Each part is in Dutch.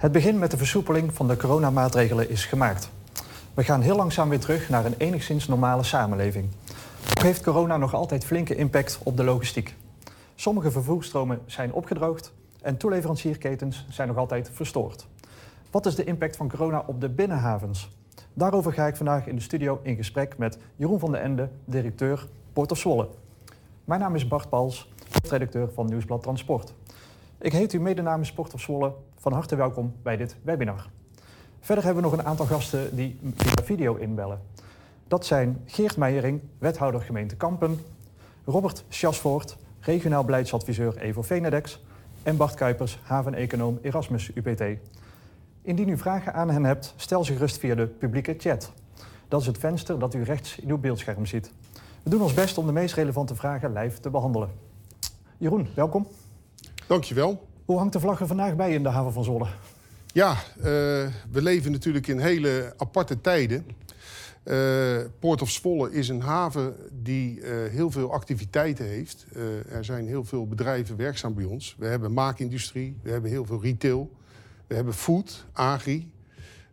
Het begin met de versoepeling van de coronamaatregelen is gemaakt. We gaan heel langzaam weer terug naar een enigszins normale samenleving. Ook heeft corona nog altijd flinke impact op de logistiek. Sommige vervoerstromen zijn opgedroogd en toeleverancierketens zijn nog altijd verstoord. Wat is de impact van corona op de binnenhavens? Daarover ga ik vandaag in de studio in gesprek met Jeroen van den Ende, directeur Port of Zwolle. Mijn naam is Bart Pals, hoofdredacteur van Nieuwsblad Transport. Ik heet u mede namens Port of Zwolle van harte welkom bij dit webinar. Verder hebben we nog een aantal gasten die via video inbellen. Dat zijn Geert Meijering, wethouder gemeente Kampen, Robert Schasvoort, regionaal beleidsadviseur Evo Venedex en Bart Kuipers, haveneconoom Erasmus UPT. Indien u vragen aan hen hebt, stel ze gerust via de publieke chat. Dat is het venster dat u rechts in uw beeldscherm ziet. We doen ons best om de meest relevante vragen live te behandelen. Jeroen, welkom. Dankjewel. Hoe hangt de vlag er vandaag bij in de haven van Zwolle? Ja, uh, we leven natuurlijk in hele aparte tijden. Uh, Port of Zwolle is een haven die uh, heel veel activiteiten heeft. er zijn heel veel bedrijven werkzaam bij ons. We hebben maakindustrie, we hebben heel veel retail, we hebben food, agri,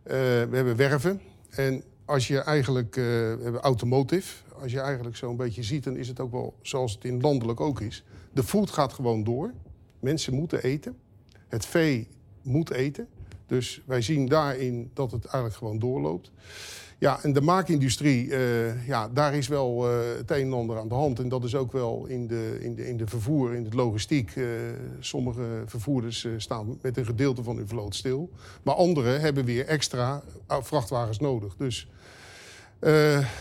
we hebben werven. En als je eigenlijk, we hebben automotive, als je eigenlijk zo'n beetje ziet, dan is het ook wel zoals het in landelijk ook is. De food gaat gewoon door. Mensen moeten eten. Het vee moet eten. Dus wij zien daarin dat het eigenlijk gewoon doorloopt. Ja, en de maakindustrie, uh, ja, daar is wel uh, het een en ander aan de hand. En dat is ook wel in de, in de, in de vervoer, in de logistiek. Uh, sommige vervoerders staan met een gedeelte van hun vloot stil. Maar anderen hebben weer extra vrachtwagens nodig. Dus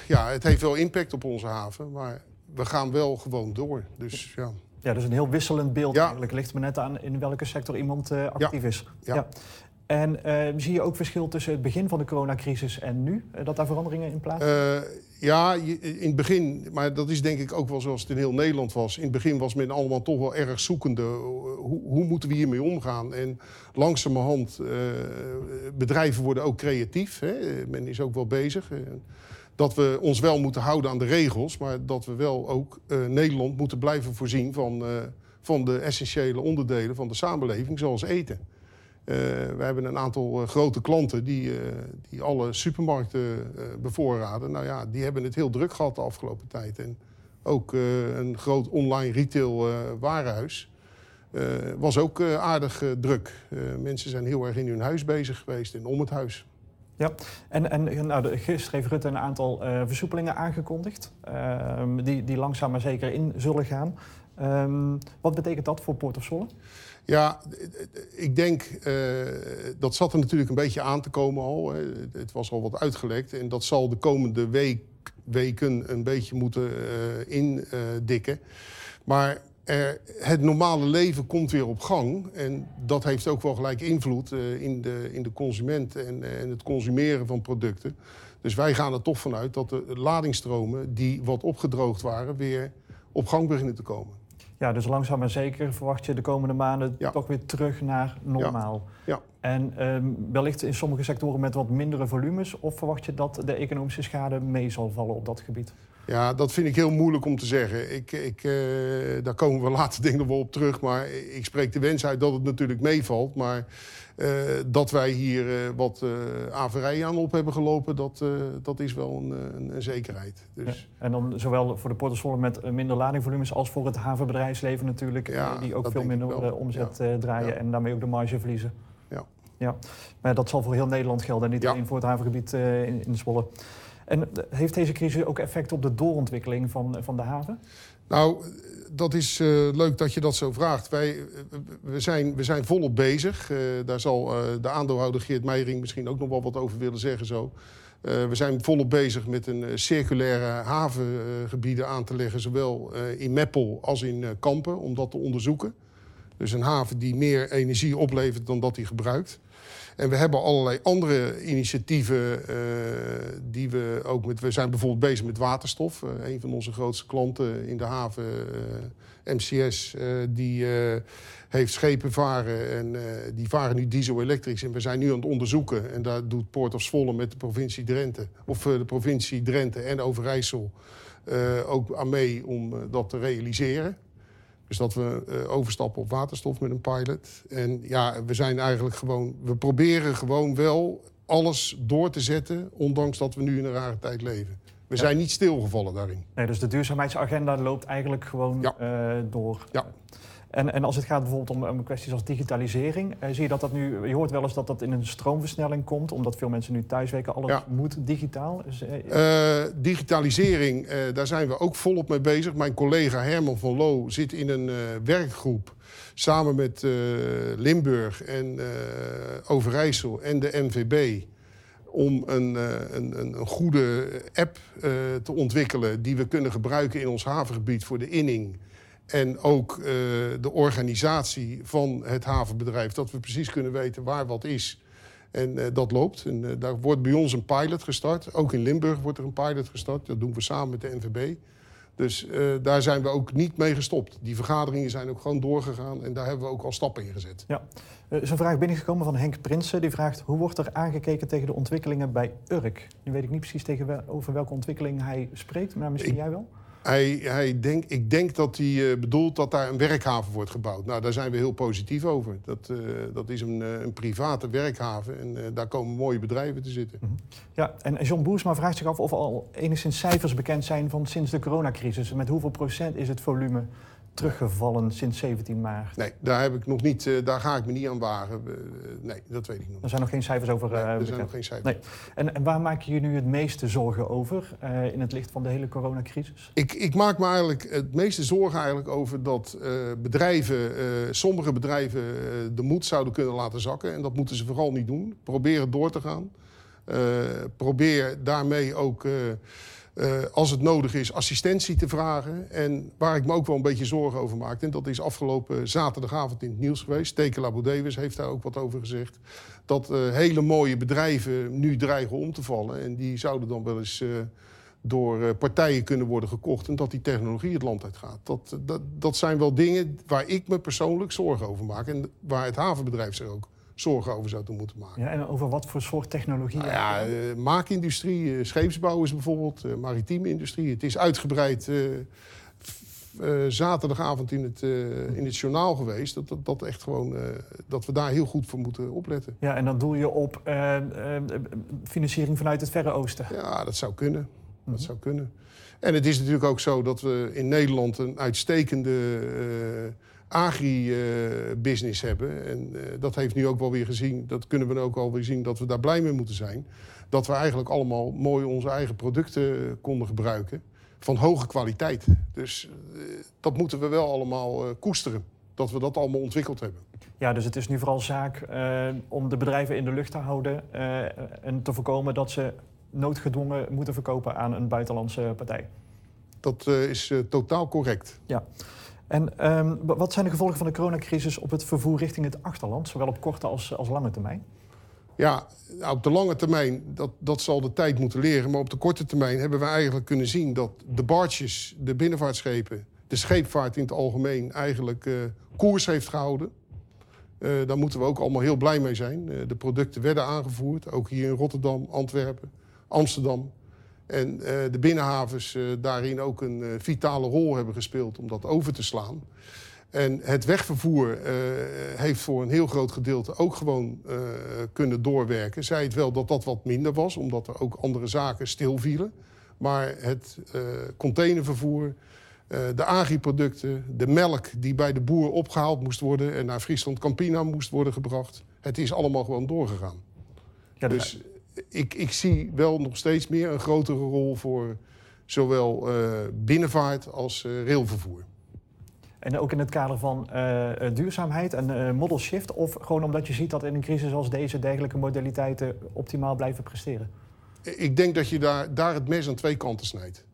ja, het heeft wel impact op onze haven. Maar we gaan wel gewoon door. Dus ja. Ja, dus een heel wisselend beeld ja. eigenlijk. Ligt me net aan in welke sector iemand uh, actief ja. is. Ja. En uh, zie je ook verschil tussen het begin van de coronacrisis en nu? Uh, dat daar veranderingen in plaats ja, in het begin, maar dat is denk ik ook wel zoals het in heel Nederland was. In het begin was men allemaal toch wel erg zoekende. Hoe, hoe moeten we hiermee omgaan? En langzamerhand, bedrijven worden ook creatief. Hè? Men is ook wel bezig dat we ons wel moeten houden aan de regels, maar dat we wel ook uh, Nederland moeten blijven voorzien van, uh, van de essentiële onderdelen van de samenleving, zoals eten. Uh, we hebben een aantal grote klanten die, die alle supermarkten bevoorraden. Nou ja, die hebben het heel druk gehad de afgelopen tijd. En ook een groot online retail warenhuis was ook aardig druk. mensen zijn heel erg in hun huis bezig geweest en om het huis. Ja, en, en nou, gisteren heeft Rutte een aantal uh, versoepelingen aangekondigd, uh, die, die langzaam maar zeker in zullen gaan. Um, wat betekent dat voor Port of Zwolle? Ja, ik denk, uh, dat zat er natuurlijk een beetje aan te komen al. Het was al wat uitgelekt en dat zal de komende week, weken een beetje moeten indikken. Maar er, het normale leven komt weer op gang. En dat heeft ook wel gelijk invloed uh, in, de, in de consument en, uh, en het consumeren van producten. Dus wij gaan er toch vanuit dat de ladingstromen die wat opgedroogd waren... weer op gang beginnen te komen. Ja, dus langzaam maar zeker verwacht je de komende maanden ja. toch weer terug naar normaal. Ja. ja. En um, wellicht in sommige sectoren met wat mindere volumes... of verwacht je dat de economische schade mee zal vallen op dat gebied? Ja, dat vind ik heel moeilijk om te zeggen. Ik, ik, uh, daar komen we later ik wel op terug. Maar ik spreek de wens uit dat het natuurlijk meevalt. Maar uh, dat wij hier uh, wat averijen aan op hebben gelopen... dat, dat is wel een, een, een zekerheid. Dus... Ja, en dan zowel voor de portefeuille met minder ladingvolumes... als voor het havenbedrijfsleven natuurlijk... Ja, die ook veel minder omzet draaien... en daarmee ook de marge verliezen. Ja. Ja, maar dat zal voor heel Nederland gelden... en niet alleen voor het havengebied in, in Zwolle. En heeft deze crisis ook effect op de doorontwikkeling van, van de haven? Nou, dat is uh, leuk dat je dat zo vraagt. Wij, we, zijn, we zijn volop bezig. Daar zal de aandeelhouder Geert Meijering misschien ook nog wel wat over willen zeggen zo. we zijn volop bezig met een circulaire havengebieden aan te leggen... zowel in Meppel als in Kampen, om dat te onderzoeken. Dus een haven die meer energie oplevert dan dat hij gebruikt. En we hebben allerlei andere initiatieven uh, die we ook met... We zijn bijvoorbeeld bezig met waterstof. Uh, een van onze grootste klanten in de haven, uh, MCS, die heeft schepen varen. En die varen nu diesel-elektrisch. En we zijn nu aan het onderzoeken. En daar doet Port of Zwolle met de provincie Drenthe... of de provincie Drenthe en Overijssel ook aan mee om dat te realiseren. Dus dat we uh, overstappen op waterstof met een pilot. En ja, we zijn eigenlijk gewoon, we proberen gewoon wel alles door te zetten, ondanks dat we nu in een rare tijd leven. We zijn niet stilgevallen daarin. Nee, dus de duurzaamheidsagenda loopt eigenlijk gewoon ja. uh, door. Ja. En, en als het gaat bijvoorbeeld om, om kwesties als digitalisering, eh, zie je dat dat nu, je hoort wel eens dat dat in een stroomversnelling komt, omdat veel mensen nu thuiswerken, alles moet digitaal. Dus, eh, uh, digitalisering, uh, daar zijn we ook volop mee bezig. Mijn collega Herman van Loo zit in een werkgroep samen met Limburg en Overijssel en de NVB om een, een, een, goede app te ontwikkelen die we kunnen gebruiken in ons havengebied voor de inning en ook uh, de organisatie van het havenbedrijf, dat we precies kunnen weten waar wat is. En uh, dat loopt. En uh, daar wordt bij ons een pilot gestart. Ook in Limburg wordt er een pilot gestart. Dat doen we samen met de NVB. Dus daar zijn we ook niet mee gestopt. Die vergaderingen zijn ook gewoon doorgegaan en daar hebben we ook al stappen in gezet. Ja. Er is een vraag binnengekomen van Henk Prinsen. Die vraagt, hoe wordt er aangekeken tegen de ontwikkelingen bij Urk? Nu weet ik niet precies tegen over welke ontwikkeling hij spreekt, maar misschien jij wel? Hij, denk, ik denk dat hij uh, bedoelt dat daar een werkhaven wordt gebouwd. Nou, daar zijn we heel positief over. Dat, uh, dat is een, uh, een, private werkhaven en daar komen mooie bedrijven te zitten. -hmm. Ja, en John Boersma vraagt zich af of al enigszins cijfers bekend zijn van sinds de coronacrisis. Met hoeveel procent is het volume teruggevallen sinds 17 maart? Nee, daar, heb ik nog niet, uh, daar ga ik me niet aan wagen. Uh, nee, dat weet ik nog Er zijn nog geen cijfers over nee, Er zijn nog geen cijfers. Nee. En, en, waar maak je je nu het meeste zorgen over in het licht van de hele coronacrisis? Ik, ik maak me eigenlijk het meeste zorgen eigenlijk over dat bedrijven, sommige bedrijven de moed zouden kunnen laten zakken. En dat moeten ze vooral niet doen. Proberen door te gaan. probeer daarmee ook... Uh, als het nodig is, assistentie te vragen. En waar ik me ook wel een beetje zorgen over maak... en dat is afgelopen zaterdagavond in het nieuws geweest... Tekela Davis heeft daar ook wat over gezegd... dat uh, hele mooie bedrijven nu dreigen om te vallen... en die zouden dan wel eens uh, door partijen kunnen worden gekocht... en dat die technologie het land uitgaat. Dat, dat, dat zijn wel dingen waar ik me persoonlijk zorgen over maak... en waar het havenbedrijf zich ook zorgen over zouden moeten maken. Ja, en over wat voor soort technologie? Nou ja, uh, maakindustrie, uh, scheepsbouw is bijvoorbeeld, uh, maritieme industrie. Het is uitgebreid zaterdagavond in het, in het journaal geweest. Dat, dat, dat echt gewoon, dat we daar heel goed voor moeten opletten. Ja, en dan doel je op financiering vanuit het Verre Oosten? Ja, dat zou kunnen. Dat mhm. zou kunnen. En het is natuurlijk ook zo dat we in Nederland een uitstekende agri-business hebben. En uh, dat heeft nu ook wel weer gezien, dat kunnen we ook wel weer zien, dat we daar blij mee moeten zijn. Dat we eigenlijk allemaal mooi onze eigen producten konden gebruiken. Van hoge kwaliteit. Dus uh, dat moeten we wel allemaal uh, koesteren. Dat we dat allemaal ontwikkeld hebben. Ja, dus het is nu vooral zaak om de bedrijven in de lucht te houden. en te voorkomen dat ze noodgedwongen moeten verkopen aan een buitenlandse partij. Dat is totaal correct. Ja. En um, wat zijn de gevolgen van de coronacrisis op het vervoer richting het achterland, zowel op korte als, als lange termijn? Ja, nou, op de lange termijn, dat, dat zal de tijd moeten leren. Maar op de korte termijn hebben we eigenlijk kunnen zien dat de barges, de binnenvaartschepen, de scheepvaart in het algemeen eigenlijk uh, koers heeft gehouden. Uh, daar moeten we ook allemaal heel blij mee zijn. Uh, de producten werden aangevoerd, ook hier in Rotterdam, Antwerpen, Amsterdam. En uh, de binnenhavens uh, daarin ook een uh, vitale rol hebben gespeeld om dat over te slaan. En het wegvervoer heeft voor een heel groot gedeelte ook gewoon kunnen doorwerken. Zij het wel dat dat wat minder was, omdat er ook andere zaken stilvielen. Maar het containervervoer, de agriproducten, de melk die bij de boer opgehaald moest worden en naar Friesland Campina moest worden gebracht. Het is allemaal gewoon doorgegaan. Ja, dus ik, ik zie wel nog steeds meer een grotere rol voor zowel uh, binnenvaart als uh, railvervoer. En ook in het kader van uh, duurzaamheid en model shift? Of gewoon omdat je ziet dat in een crisis als deze dergelijke modaliteiten optimaal blijven presteren? Ik denk dat je daar, daar het mes aan twee kanten snijdt.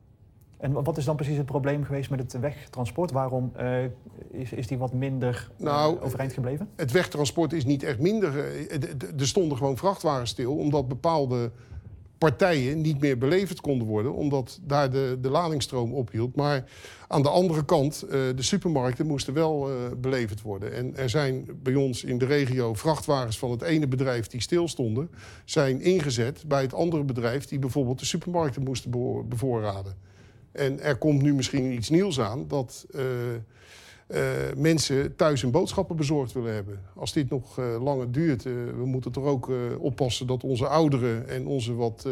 En wat is dan precies het probleem geweest met het wegtransport? Waarom uh, is, is die wat minder nou, uh, overeind gebleven? Het wegtransport is niet echt minder. Er stonden gewoon vrachtwagens stil, omdat bepaalde partijen niet meer beleverd konden worden, omdat daar de, de ladingstroom ophield. Maar aan de andere kant, uh, de supermarkten moesten wel beleverd worden. En er zijn bij ons in de regio vrachtwagens van het ene bedrijf die stilstonden, zijn ingezet bij het andere bedrijf die bijvoorbeeld de supermarkten moesten bevoorraden. En er komt nu misschien iets nieuws aan dat uh, mensen thuis hun boodschappen bezorgd willen hebben. Als dit nog langer duurt, we moeten toch ook oppassen dat onze ouderen en onze wat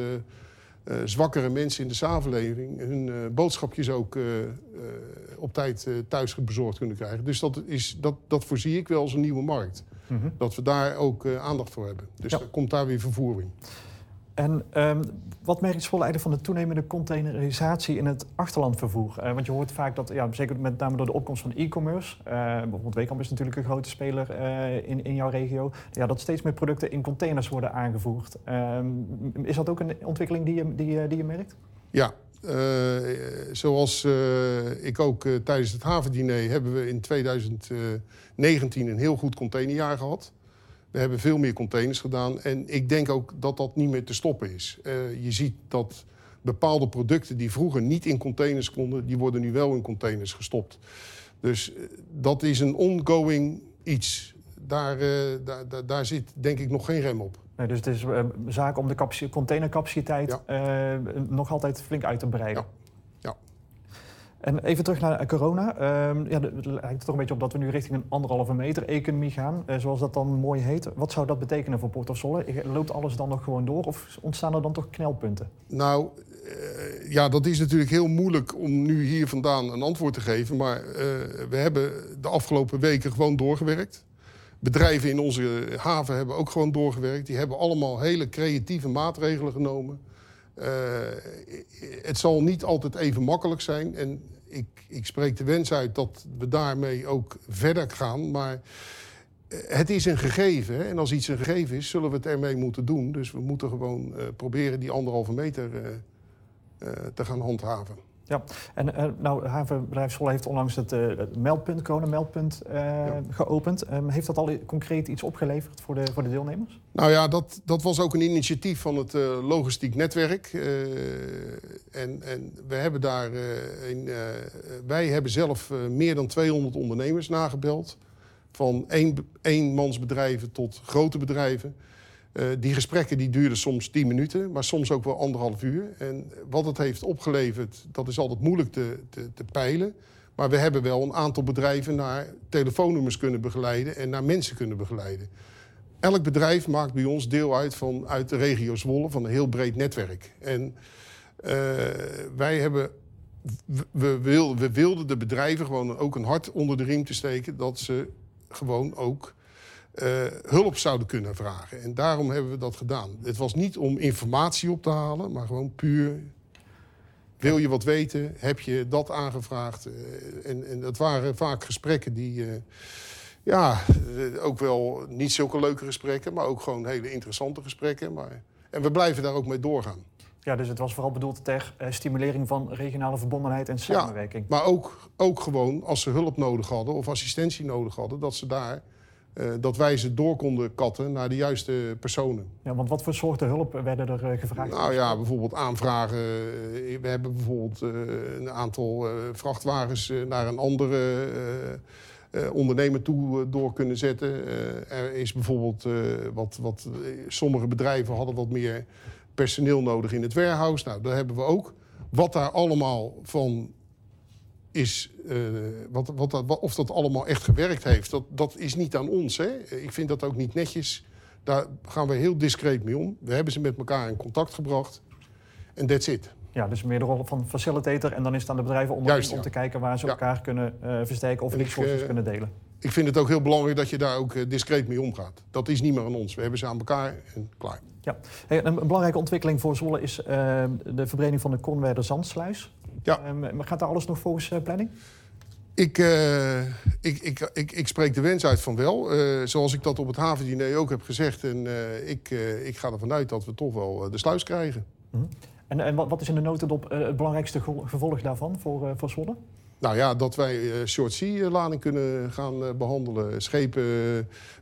zwakkere mensen in de samenleving hun boodschapjes ook op tijd thuis bezorgd kunnen krijgen. Dus dat, is, dat, dat voorzie ik wel als een nieuwe markt. Mhm. Dat we daar ook aandacht voor hebben. Dus ja. komt daar weer vervoering. En um, wat merkt Zwolle van de toenemende containerisatie in het achterlandvervoer? Uh, want je hoort vaak dat, ja, zeker met name door de opkomst van e-commerce, uh, bijvoorbeeld Wekamp is natuurlijk een grote speler uh, in, in jouw regio, ja, dat steeds meer producten in containers worden aangevoerd. Um, is dat ook een ontwikkeling die je, die, die je merkt? Ja, zoals ik ook tijdens het havendiner hebben we in 2019 een heel goed containerjaar gehad. We hebben veel meer containers gedaan. En ik denk ook dat dat niet meer te stoppen is. Uh, je ziet dat bepaalde producten die vroeger niet in containers konden... die worden nu wel in containers gestopt. Dus uh, dat is een ongoing iets. Daar, uh, daar, daar, daar, zit denk ik nog geen rem op. Nee, dus het is zaak om de containercapaciteit ja. nog altijd flink uit te breiden. Ja. En even terug naar corona. Uh, ja, het lijkt er toch een beetje op dat we nu richting een anderhalve meter economie gaan, uh, zoals dat dan mooi heet. Wat zou dat betekenen voor Port of Zwolle? Loopt alles dan nog gewoon door of ontstaan er dan toch knelpunten? Nou, uh, ja, dat is natuurlijk heel moeilijk om nu hier vandaan een antwoord te geven. Maar uh, we hebben de afgelopen weken gewoon doorgewerkt. Bedrijven in onze haven hebben ook gewoon doorgewerkt. Die hebben allemaal hele creatieve maatregelen genomen. Uh, het zal niet altijd even makkelijk zijn. En ik, ik spreek de wens uit dat we daarmee ook verder gaan. Maar eh, het is een gegeven. Hè? En als iets een gegeven is, zullen we het ermee moeten doen. Dus we moeten gewoon uh, proberen die anderhalve meter te gaan handhaven. Ja, en uh, nou, havenbedrijf Zwolle heeft onlangs het, uh, het meldpunt, coronameldpunt, uh, ja. geopend. Um, heeft dat al concreet iets opgeleverd voor de, voor de deelnemers? Nou ja, dat, dat was ook een initiatief van het logistiek netwerk. en, en we hebben daar, in, wij hebben zelf meer dan 200 ondernemers nagebeld. Van één, eenmansbedrijven tot grote bedrijven. Uh, die gesprekken die duurden soms 10 minuten, maar soms ook wel anderhalf uur. En wat het heeft opgeleverd, dat is altijd moeilijk te, te, te, peilen. Maar we hebben wel een aantal bedrijven naar telefoonnummers kunnen begeleiden en naar mensen kunnen begeleiden. Elk bedrijf maakt bij ons deel uit van uit de regio Zwolle, van een heel breed netwerk. En uh, wij hebben. We, we, we wilden de bedrijven gewoon ook een hart onder de riem te steken dat ze gewoon ook uh, hulp zouden kunnen vragen. En daarom hebben we dat gedaan. Het was niet om informatie op te halen, maar gewoon puur. Wil je wat weten? Heb je dat aangevraagd? Uh, en, en dat waren vaak gesprekken die. Uh, ja, ook wel niet zulke leuke gesprekken, maar ook gewoon hele interessante gesprekken. Maar, en we blijven daar ook mee doorgaan. Ja, dus het was vooral bedoeld ter stimulering van regionale verbondenheid en samenwerking. Ja, maar ook, ook gewoon als ze hulp nodig hadden of assistentie nodig hadden, dat ze daar uh, dat wij ze door konden katten naar de juiste personen. Ja, want wat voor soorten hulp werden er uh, gevraagd? Nou ja, bijvoorbeeld aanvragen. We hebben bijvoorbeeld uh, een aantal vrachtwagens naar een andere ondernemer toe door kunnen zetten. er is bijvoorbeeld wat, wat sommige bedrijven hadden wat meer personeel nodig in het warehouse. Nou, dat hebben we ook. Wat daar allemaal van is, uh, wat, wat, wat, of dat allemaal echt gewerkt heeft, dat, dat is niet aan ons. Hè? Ik vind dat ook niet netjes. Daar gaan we heel discreet mee om. We hebben ze met elkaar in contact gebracht. En that's it. Ja, dus meer de rol van facilitator. En dan is het aan de bedrijven om, Juist, ja. om te kijken waar ze ja. elkaar kunnen uh, versterken of resources uh, kunnen delen. Ik vind het ook heel belangrijk dat je daar ook discreet mee omgaat. Dat is niet meer aan ons. We hebben ze aan elkaar en klaar. Ja. Hey, een belangrijke ontwikkeling voor Zwolle is de verbreding van de Conwerder Zandsluis. Ja. Um, gaat daar alles nog volgens uh, planning? Ik, uh, ik, ik, ik, ik, spreek de wens uit van wel. Uh, zoals ik dat op het havendiner ook heb gezegd. En ik, ik ga ervan uit dat we toch wel de sluis krijgen. Mm -hmm. En, en wat is in de notendop het belangrijkste gevolg daarvan voor, voor Zwolle? Nou ja, dat wij short sea-lading kunnen gaan behandelen. Schepen,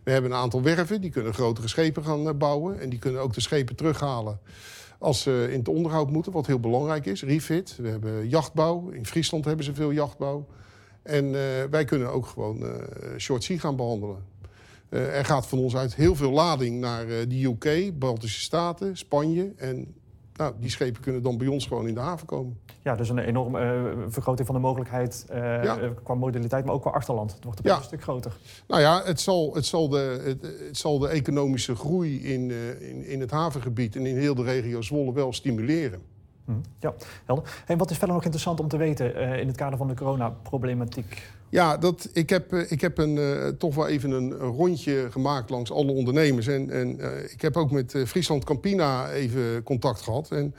we hebben een aantal werven, die kunnen grotere schepen gaan bouwen. En die kunnen ook de schepen terughalen als ze in het onderhoud moeten, wat heel belangrijk is. Refit, we hebben jachtbouw. In Friesland hebben ze veel jachtbouw. En wij kunnen ook gewoon short sea gaan behandelen. Er gaat van ons uit heel veel lading naar de UK, Baltische Staten, Spanje. En Nou, die schepen kunnen dan bij ons gewoon in de haven komen. Ja, dus een enorme uh, vergroting van de mogelijkheid uh, qua modaliteit, maar ook qua achterland. Het wordt een stuk groter. Nou ja, het zal, het zal, de, het, het zal de economische groei in, uh, in, in het havengebied en in heel de regio Zwolle wel stimuleren. Hm. Ja, helder. En wat is verder nog interessant om te weten in het kader van de coronaproblematiek? Ja, dat, ik heb, ik heb een, uh, toch wel even een, rondje gemaakt langs alle ondernemers. En, en ik heb ook met Friesland Campina even contact gehad. En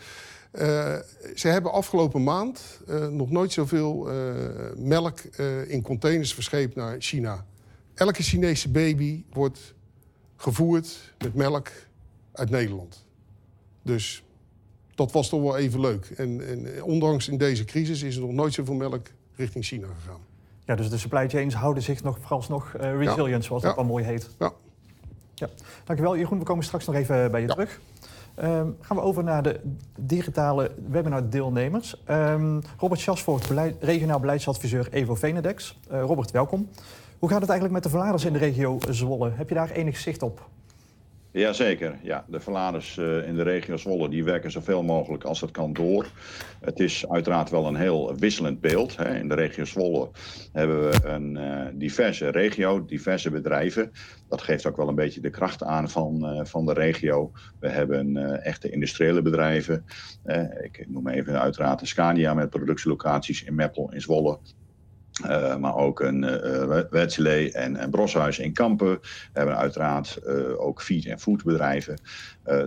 ze hebben afgelopen maand nog nooit zoveel melk in containers verscheept naar China. Elke Chinese baby wordt gevoerd met melk uit Nederland. Dus dat was toch wel even leuk. En, en ondanks in deze crisis is er nog nooit zoveel melk richting China gegaan. Ja, dus de supply chains houden zich nog vooralsnog uh, resilient, zoals dat wel mooi heet. Ja. ja. Dankjewel Jeroen, we komen straks nog even bij je terug. Um, gaan we over naar de digitale webinar-deelnemers. Um, Robert Schasvoort, beleid, regionaal beleidsadviseur Evo Venedex. Uh, Robert, welkom. Hoe gaat het eigenlijk met de verladers in de regio Zwolle? Heb je daar enig zicht op? Jazeker, ja. De verladers uh, in de regio Zwolle die werken zoveel mogelijk als het kan door. Het is uiteraard wel een heel wisselend beeld. Hè. In de regio Zwolle hebben we een uh, diverse regio, diverse bedrijven. Dat geeft ook wel een beetje de kracht aan van, uh, van de regio. We hebben echte industriële bedrijven. ik noem even uiteraard Scania met productielocaties in Meppel, in Zwolle. Uh, maar ook een uh, en, en Broshuis in Kampen. We hebben uiteraard ook feed- en foodbedrijven.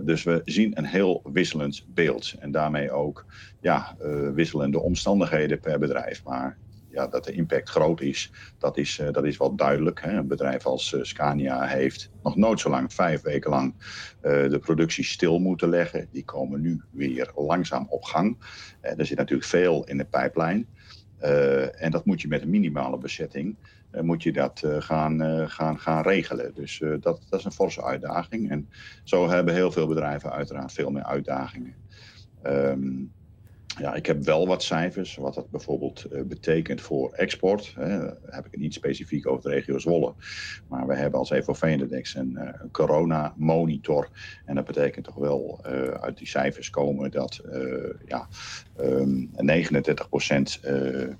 dus we zien een heel wisselend beeld. En daarmee ook ja, wisselende omstandigheden per bedrijf. Maar ja, dat de impact groot is, dat is, dat is wel duidelijk. Hè. Een bedrijf als Scania heeft nog nooit zo lang, vijf weken lang, de productie stil moeten leggen. Die komen nu weer langzaam op gang. er zit natuurlijk veel in de pijplijn. Uh, en dat moet je met een minimale bezetting uh, moet je dat uh, gaan, gaan, gaan regelen. Dus dat, dat is een forse uitdaging. En zo hebben heel veel bedrijven uiteraard veel meer uitdagingen. Um, ja, ik heb wel wat cijfers, wat dat bijvoorbeeld uh, betekent voor export. Hè. heb ik het niet specifiek over de regio Zwolle. Maar we hebben als EVO Index een, uh, een corona-monitor. En dat betekent toch wel uh, uit die cijfers komen dat ja, um, 39 procent,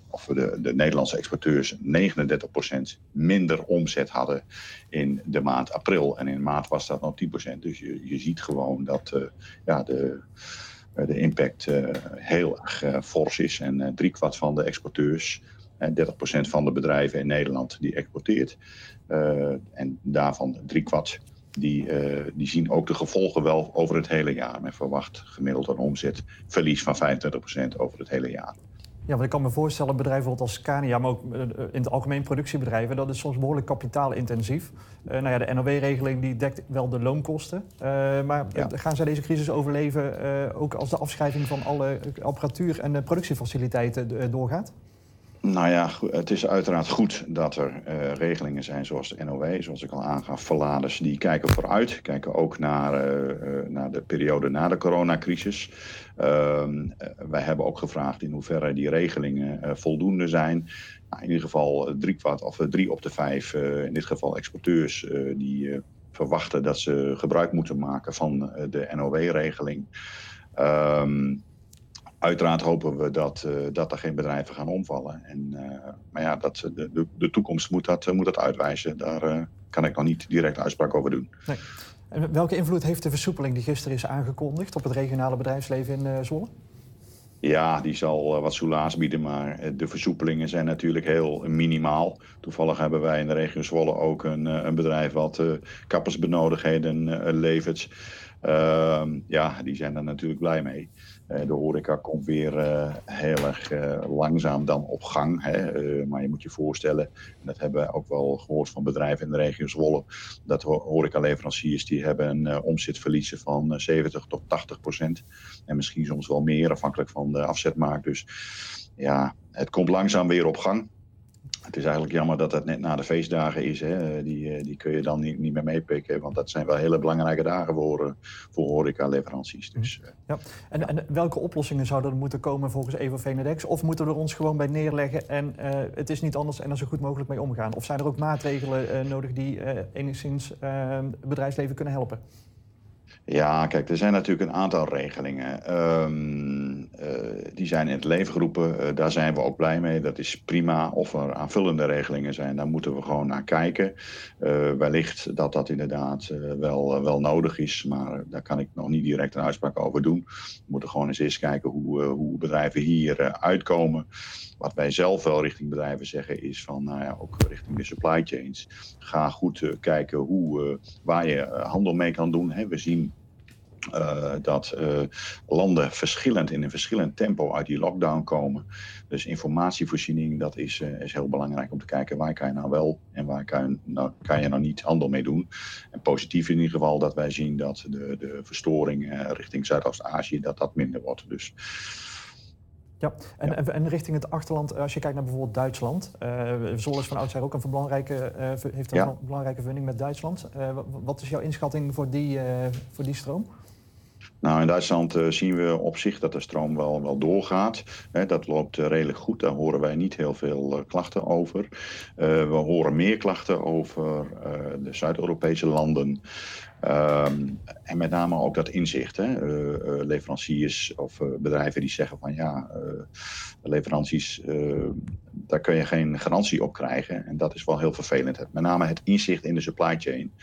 of de, de Nederlandse exporteurs 39 procent minder omzet hadden in de maand april. En in maart was dat nog 10 procent. Dus je, je ziet gewoon dat ja, de de impact eh, heel erg eh, fors is. En driekwart van de exporteurs en 30% van de bedrijven in Nederland die exporteert. en daarvan driekwart die, die zien ook de gevolgen wel over het hele jaar. Men verwacht gemiddeld een omzetverlies van 25% over het hele jaar. Ja, want ik kan me voorstellen, bedrijven als Scania, maar ook in het algemeen productiebedrijven, dat is soms behoorlijk kapitaalintensief. Uh, nou ja, de NOW-regeling die dekt wel de loonkosten. Uh, maar ja. gaan zij deze crisis overleven uh, ook als de afschrijving van alle apparatuur en productiefaciliteiten doorgaat? Nou ja, het is uiteraard goed dat er uh, regelingen zijn zoals de NOW, zoals ik al aangaf, verladers die kijken vooruit, kijken ook naar, uh, uh, naar de periode na de coronacrisis. Ehm, wij hebben ook gevraagd in hoeverre die regelingen voldoende zijn. Nou, in ieder geval drie, kwart, of drie op de vijf, in dit geval exporteurs, die verwachten dat ze gebruik moeten maken van de NOW-regeling. Um, Uiteraard hopen we dat, uh, dat er geen bedrijven gaan omvallen. En, uh, maar ja, dat, de, de, de toekomst moet dat, moet dat uitwijzen. Daar kan ik nog niet direct uitspraak over doen. Nee. En welke invloed heeft de versoepeling die gisteren is aangekondigd op het regionale bedrijfsleven in Zwolle? Ja, die zal wat soelaas bieden, maar de versoepelingen zijn natuurlijk heel minimaal. Toevallig hebben wij in de regio Zwolle ook een, een bedrijf wat kappersbenodigheden levert. Ehm, ja, die zijn er natuurlijk blij mee. Uh, de horeca komt weer uh, heel erg uh, langzaam dan op gang. Maar je moet je voorstellen, en dat hebben we ook wel gehoord van bedrijven in de regio Zwolle, dat horecaleveranciers die hebben een omzetverliezen van 70 tot 80 procent. En misschien soms wel meer, afhankelijk van de afzetmarkt. Dus ja, het komt langzaam weer op gang. Het is eigenlijk jammer dat het net na de feestdagen is. Hè. Die, eh, die kun je dan niet, niet meer meepikken. Want dat zijn wel hele belangrijke dagen voor, eh, voor horeca-leveranties. Dus, mhm. eh, ja. En, en, welke oplossingen zouden er moeten komen volgens Evo Venedex? Of moeten we er ons gewoon bij neerleggen en uh, het is niet anders en er zo goed mogelijk mee omgaan? Of zijn er ook maatregelen uh, nodig die enigszins het bedrijfsleven kunnen helpen? Ja, kijk, er zijn natuurlijk een aantal regelingen. Ehm, eh, die zijn in het leven geroepen. Uh, daar zijn we ook blij mee. Dat is prima. Of er aanvullende regelingen zijn, daar moeten we gewoon naar kijken. Uh, wellicht dat dat inderdaad wel, wel nodig is. Maar daar kan ik nog niet direct een uitspraak over doen. We moeten gewoon eens eerst kijken hoe, hoe bedrijven hier uitkomen. Wat wij zelf wel richting bedrijven zeggen is van, nou ja, ook richting de supply chains. Ga goed kijken hoe, waar je handel mee kan doen. Hè. We zien dat landen verschillend in een verschillend tempo uit die lockdown komen. Dus informatievoorziening, dat is, is heel belangrijk om te kijken waar kan je nou wel en waar kan je nou, kan je nou niet handel mee doen. En positief in ieder geval dat wij zien dat de, de verstoring richting Zuidoost-Azië dat dat minder wordt. Dus ja, en, ja. en, richting het achterland, als je kijkt naar bijvoorbeeld Duitsland. Uh, Zol is van oudsher ook een belangrijke, uh, heeft een ja. belangrijke vinding met Duitsland. Uh, wat is jouw inschatting voor die, voor die stroom? Nou, in Duitsland uh, zien we op zich dat de stroom wel, wel doorgaat. Hè, dat loopt uh, redelijk goed. Daar horen wij niet heel veel uh, klachten over. we horen meer klachten over de Zuid-Europese landen. Um, en met name ook dat inzicht. Hè? leveranciers of bedrijven die zeggen van ja, leveranties, daar kun je geen garantie op krijgen. En dat is wel heel vervelend. Met name het inzicht in de supply chain.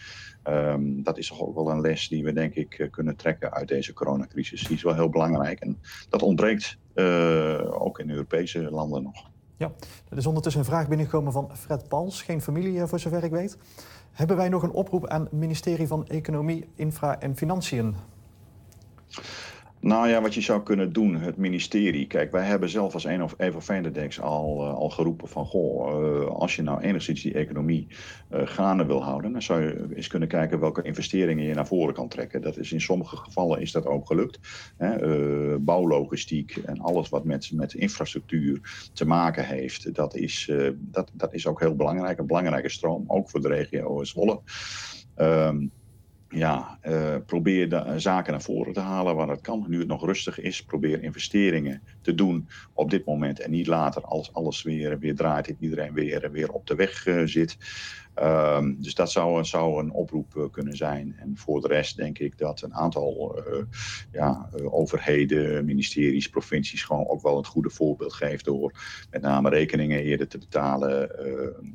Um, dat is toch ook wel een les die we denk ik eh, kunnen trekken uit deze coronacrisis. Die is wel heel belangrijk en dat ontbreekt uh, ook in Europese landen nog. Ja, er is ondertussen een vraag binnengekomen van Fred Pals, geen familie voor zover ik weet. Hebben wij nog een oproep aan het ministerie van Economie, Infra en Financiën? Nou ja, wat je zou kunnen doen, het ministerie. Kijk, wij hebben zelf als een of Venderdex al, uh, al geroepen van... goh, uh, als je nou enigszins die economie uh, gaande wil houden... dan zou je eens kunnen kijken welke investeringen je naar voren kan trekken. Dat is in sommige gevallen is dat ook gelukt. Hè? bouwlogistiek en alles wat met, met infrastructuur te maken heeft... dat is, dat, dat is ook heel belangrijk. Een belangrijke stroom, ook voor de regio Zwolle. Um, ja, uh, probeer de uh, zaken naar voren te halen waar het kan. Nu het nog rustig is, probeer investeringen te doen op dit moment en niet later als alles weer, weer draait en iedereen weer, weer op de weg uh, zit. Um, dus dat zou, zou een oproep kunnen zijn. En voor de rest denk ik dat een aantal ja, overheden, ministeries, provincies gewoon ook wel het goede voorbeeld geeft door met name rekeningen eerder te betalen ehm,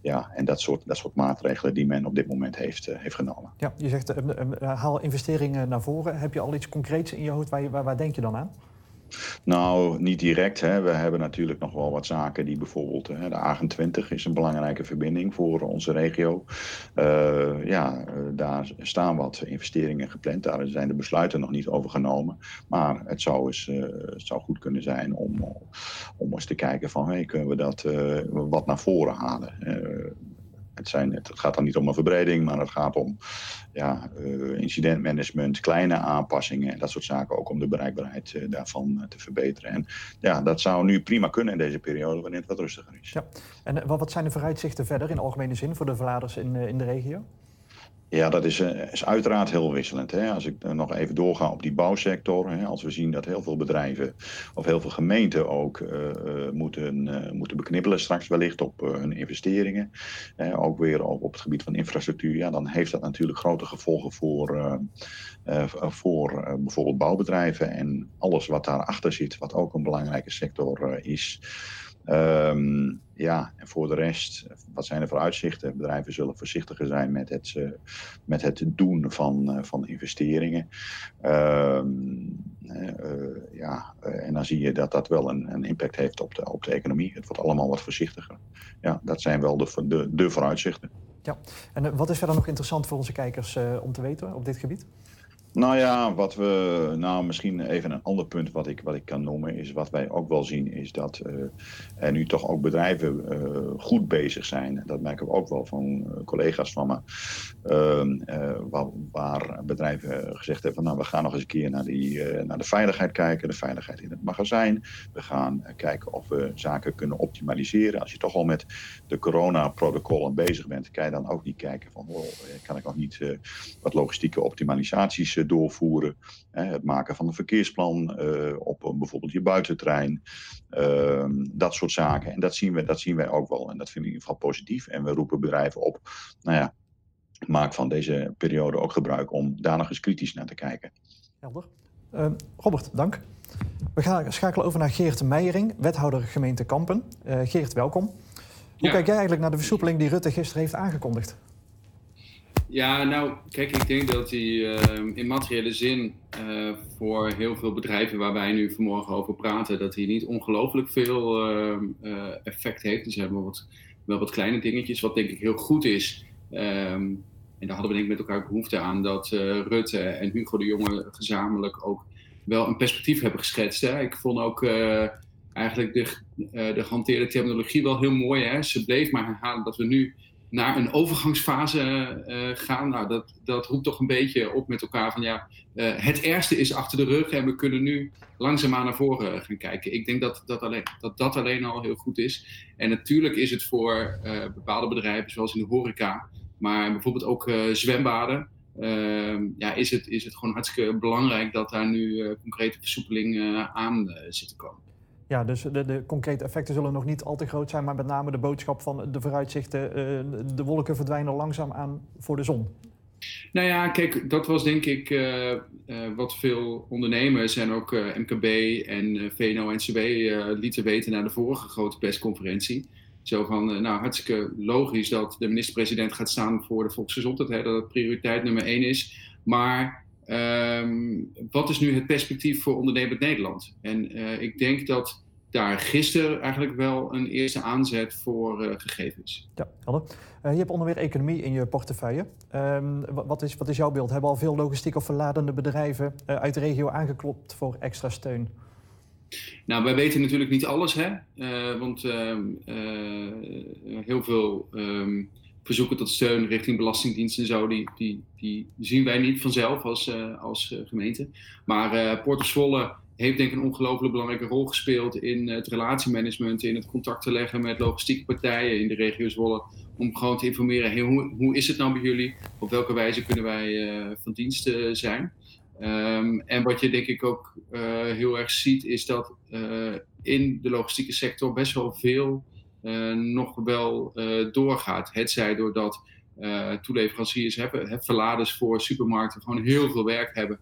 ja, en dat soort, dat soort maatregelen die men op dit moment heeft, heeft genomen. Ja, je zegt haal investeringen naar voren. Heb je al iets concreets in je hoofd? Waar, waar, waar denk je dan aan? Nou, niet direct. Hè. We hebben natuurlijk nog wel wat zaken die bijvoorbeeld... Hè, de A20 is een belangrijke verbinding voor onze regio. Uh, ja, daar staan wat investeringen gepland. Daar zijn de besluiten nog niet over genomen. Maar het zou, het zou goed kunnen zijn om, om eens te kijken van... Kunnen we dat wat naar voren halen? Het, zijn, het, gaat dan niet om een verbreding, maar het gaat om ja, uh, incidentmanagement, kleine aanpassingen en dat soort zaken. Ook om de bereikbaarheid uh, daarvan uh, te verbeteren. En ja, dat zou nu prima kunnen in deze periode, wanneer het wat rustiger is. Ja. En wat zijn de vooruitzichten verder in algemene zin voor de verladers in, in de regio? Ja, dat is, uh, is uiteraard heel wisselend. Hè. Als ik uh, nog even doorga op die bouwsector. Hè, als we zien dat heel veel bedrijven of heel veel gemeenten ook uh, moeten, moeten beknibbelen straks wellicht op hun investeringen. ook weer op, op het gebied van infrastructuur. Ja, dan heeft dat natuurlijk grote gevolgen voor, voor bijvoorbeeld bouwbedrijven. En alles wat daarachter zit, wat ook een belangrijke sector is. Um, ja, en voor de rest, wat zijn de vooruitzichten? Bedrijven zullen voorzichtiger zijn met het, uh, met het doen van, uh, van investeringen. Um, uh, ja, en dan zie je dat dat wel een, een impact heeft op de, op de economie. Het wordt allemaal wat voorzichtiger. Ja, dat zijn wel de, de, de vooruitzichten. Ja, en wat is verder nog interessant voor onze kijkers om te weten op dit gebied? Nou ja, wat we, nou misschien even een ander punt wat ik, wat ik kan noemen, is wat wij ook wel zien, is dat uh, er nu toch ook bedrijven uh, goed bezig zijn. Dat merken we ook wel van uh, collega's van me, ehm, waar, waar, bedrijven gezegd hebben van nou, we gaan nog eens een keer naar, die, naar de veiligheid kijken, de veiligheid in het magazijn. We gaan kijken of we zaken kunnen optimaliseren. Als je toch al met de corona-protocollen bezig bent, kan je dan ook niet kijken van, oh, kan ik nog niet wat logistieke optimalisaties doorvoeren. het maken van een verkeersplan uh, op bijvoorbeeld je buitentrein. Uh, dat soort zaken. En dat zien, we, dat zien wij ook wel. En dat vind ik in ieder geval positief. En we roepen bedrijven op. Nou ja, maak van deze periode ook gebruik om daar nog eens kritisch naar te kijken. Helder. Uh, Robert, dank. We gaan schakelen over naar Geert Meijering, wethouder gemeente Kampen. Uh, Geert, welkom. Hoe kijk jij eigenlijk naar de versoepeling die Rutte gisteren heeft aangekondigd? Ja, nou, kijk, ik denk dat die uh, in materiële zin uh, voor heel veel bedrijven waar wij nu vanmorgen over praten, dat die niet ongelooflijk veel uh, effect heeft. Dus hebben wat, wel wat kleine dingetjes, wat denk ik heel goed is. Um, en daar hadden we denk ik met elkaar behoefte aan dat Rutte en Hugo de Jonge gezamenlijk ook wel een perspectief hebben geschetst. Hè. Ik vond ook eigenlijk de, de gehanteerde terminologie wel heel mooi. Hè. Ze bleef maar herhalen dat we nu naar een overgangsfase uh, gaan. Nou, dat, dat roept toch een beetje op met elkaar van ja, uh, het ergste is achter de rug en we kunnen nu langzaamaan naar voren gaan kijken. Ik denk dat dat alleen, dat, dat alleen al heel goed is. En natuurlijk is het voor bepaalde bedrijven, zoals in de horeca, maar bijvoorbeeld ook zwembaden. Ehm, ja, is het, is het gewoon hartstikke belangrijk dat daar nu concrete versoepeling aan zit te komen. Ja, dus de, de, concrete effecten zullen nog niet al te groot zijn, maar met name de boodschap van de vooruitzichten, uh, de wolken verdwijnen langzaam aan voor de zon. Nou ja, kijk, dat was denk ik uh, uh, wat veel ondernemers en ook MKB en VNO-NCW lieten weten na de vorige grote persconferentie. Zo van, nou hartstikke logisch dat de minister-president gaat staan voor de volksgezondheid, dat het prioriteit nummer één is. Maar Um, wat is nu het perspectief voor ondernemend Nederland? En uh, ik denk dat daar gisteren eigenlijk wel een eerste aanzet voor uh, gegeven is. Ja, helder. Uh, je hebt onderweer economie in je portefeuille. Um, wat, is, wat is jouw beeld? Hebben al veel logistiek of verladende bedrijven uit de regio aangeklopt voor extra steun? Nou, wij weten natuurlijk niet alles, hè? want ehm, heel veel verzoeken tot steun richting Belastingdienst en zo, die, die, die zien wij niet vanzelf als, uh, als uh, gemeente. Maar uh, of Zwolle heeft denk ik een ongelooflijk belangrijke rol gespeeld in het relatiemanagement, in het contact te leggen met logistieke partijen in de regio Zwolle, om gewoon te informeren, hoe, hoe is het nou bij jullie? Op welke wijze kunnen wij van dienst zijn? Um, en wat je denk ik ook heel erg ziet, is dat in de logistieke sector best wel veel nog wel uh, doorgaat. Het zij doordat uh, toeleveranciers hebben, verladers voor supermarkten gewoon heel veel werk hebben.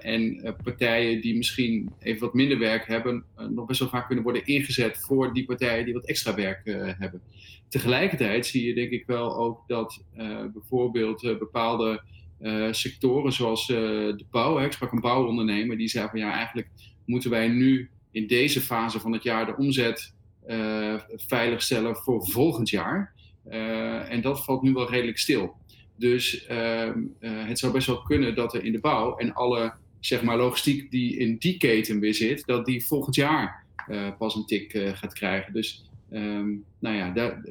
en partijen die misschien even wat minder werk hebben, nog best wel vaak kunnen worden ingezet voor die partijen die wat extra werk hebben. Tegelijkertijd zie je denk ik wel ook dat bijvoorbeeld bepaalde sectoren zoals de bouw, ik sprak een bouwondernemer, die zei van ja, eigenlijk moeten wij nu in deze fase van het jaar de omzet veiligstellen voor volgend jaar. Uh, en dat valt nu wel redelijk stil. Dus uh, het zou best wel kunnen dat er in de bouw en alle zeg maar, logistiek die in die keten weer zit, dat die volgend jaar pas een tik gaat krijgen. Dus um, nou ja, daar,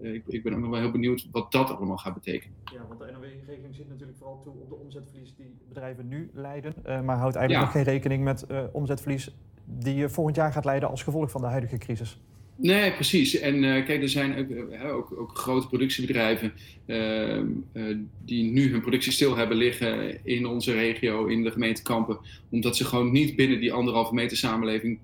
ik, ik, ben ook nog wel heel benieuwd wat dat allemaal gaat betekenen. Ja, want de NOW-regeling zit natuurlijk vooral toe op de omzetverlies die bedrijven nu leiden, maar houdt eigenlijk ja. nog geen rekening met omzetverlies die je volgend jaar gaat leiden als gevolg van de huidige crisis. Nee, precies. En uh, kijk, er zijn ook, uh, ook, ook grote productiebedrijven die nu hun productie stil hebben liggen in onze regio, in de gemeente Kampen, omdat ze gewoon niet binnen die anderhalve meter samenleving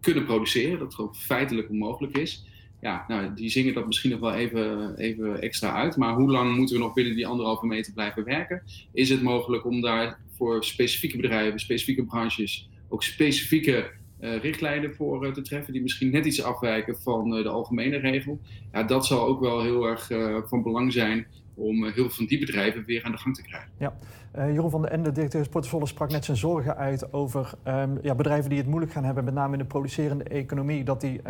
kunnen produceren. Dat gewoon feitelijk onmogelijk is. Ja, nou, die zingen dat misschien nog wel even, even extra uit. Maar hoe lang moeten we nog binnen die anderhalve meter blijven werken? Is het mogelijk om daar voor specifieke bedrijven, specifieke branches, ook specifieke uh, richtlijnen voor uh, te treffen die misschien net iets afwijken van uh, de algemene regel. Ja, dat zal ook wel heel erg van belang zijn om heel veel van die bedrijven weer aan de gang te krijgen. Ja. Jeroen van den Ende, directeur Sportvolle, sprak net zijn zorgen uit over um, ja, bedrijven die het moeilijk gaan hebben, met name in de producerende economie, dat die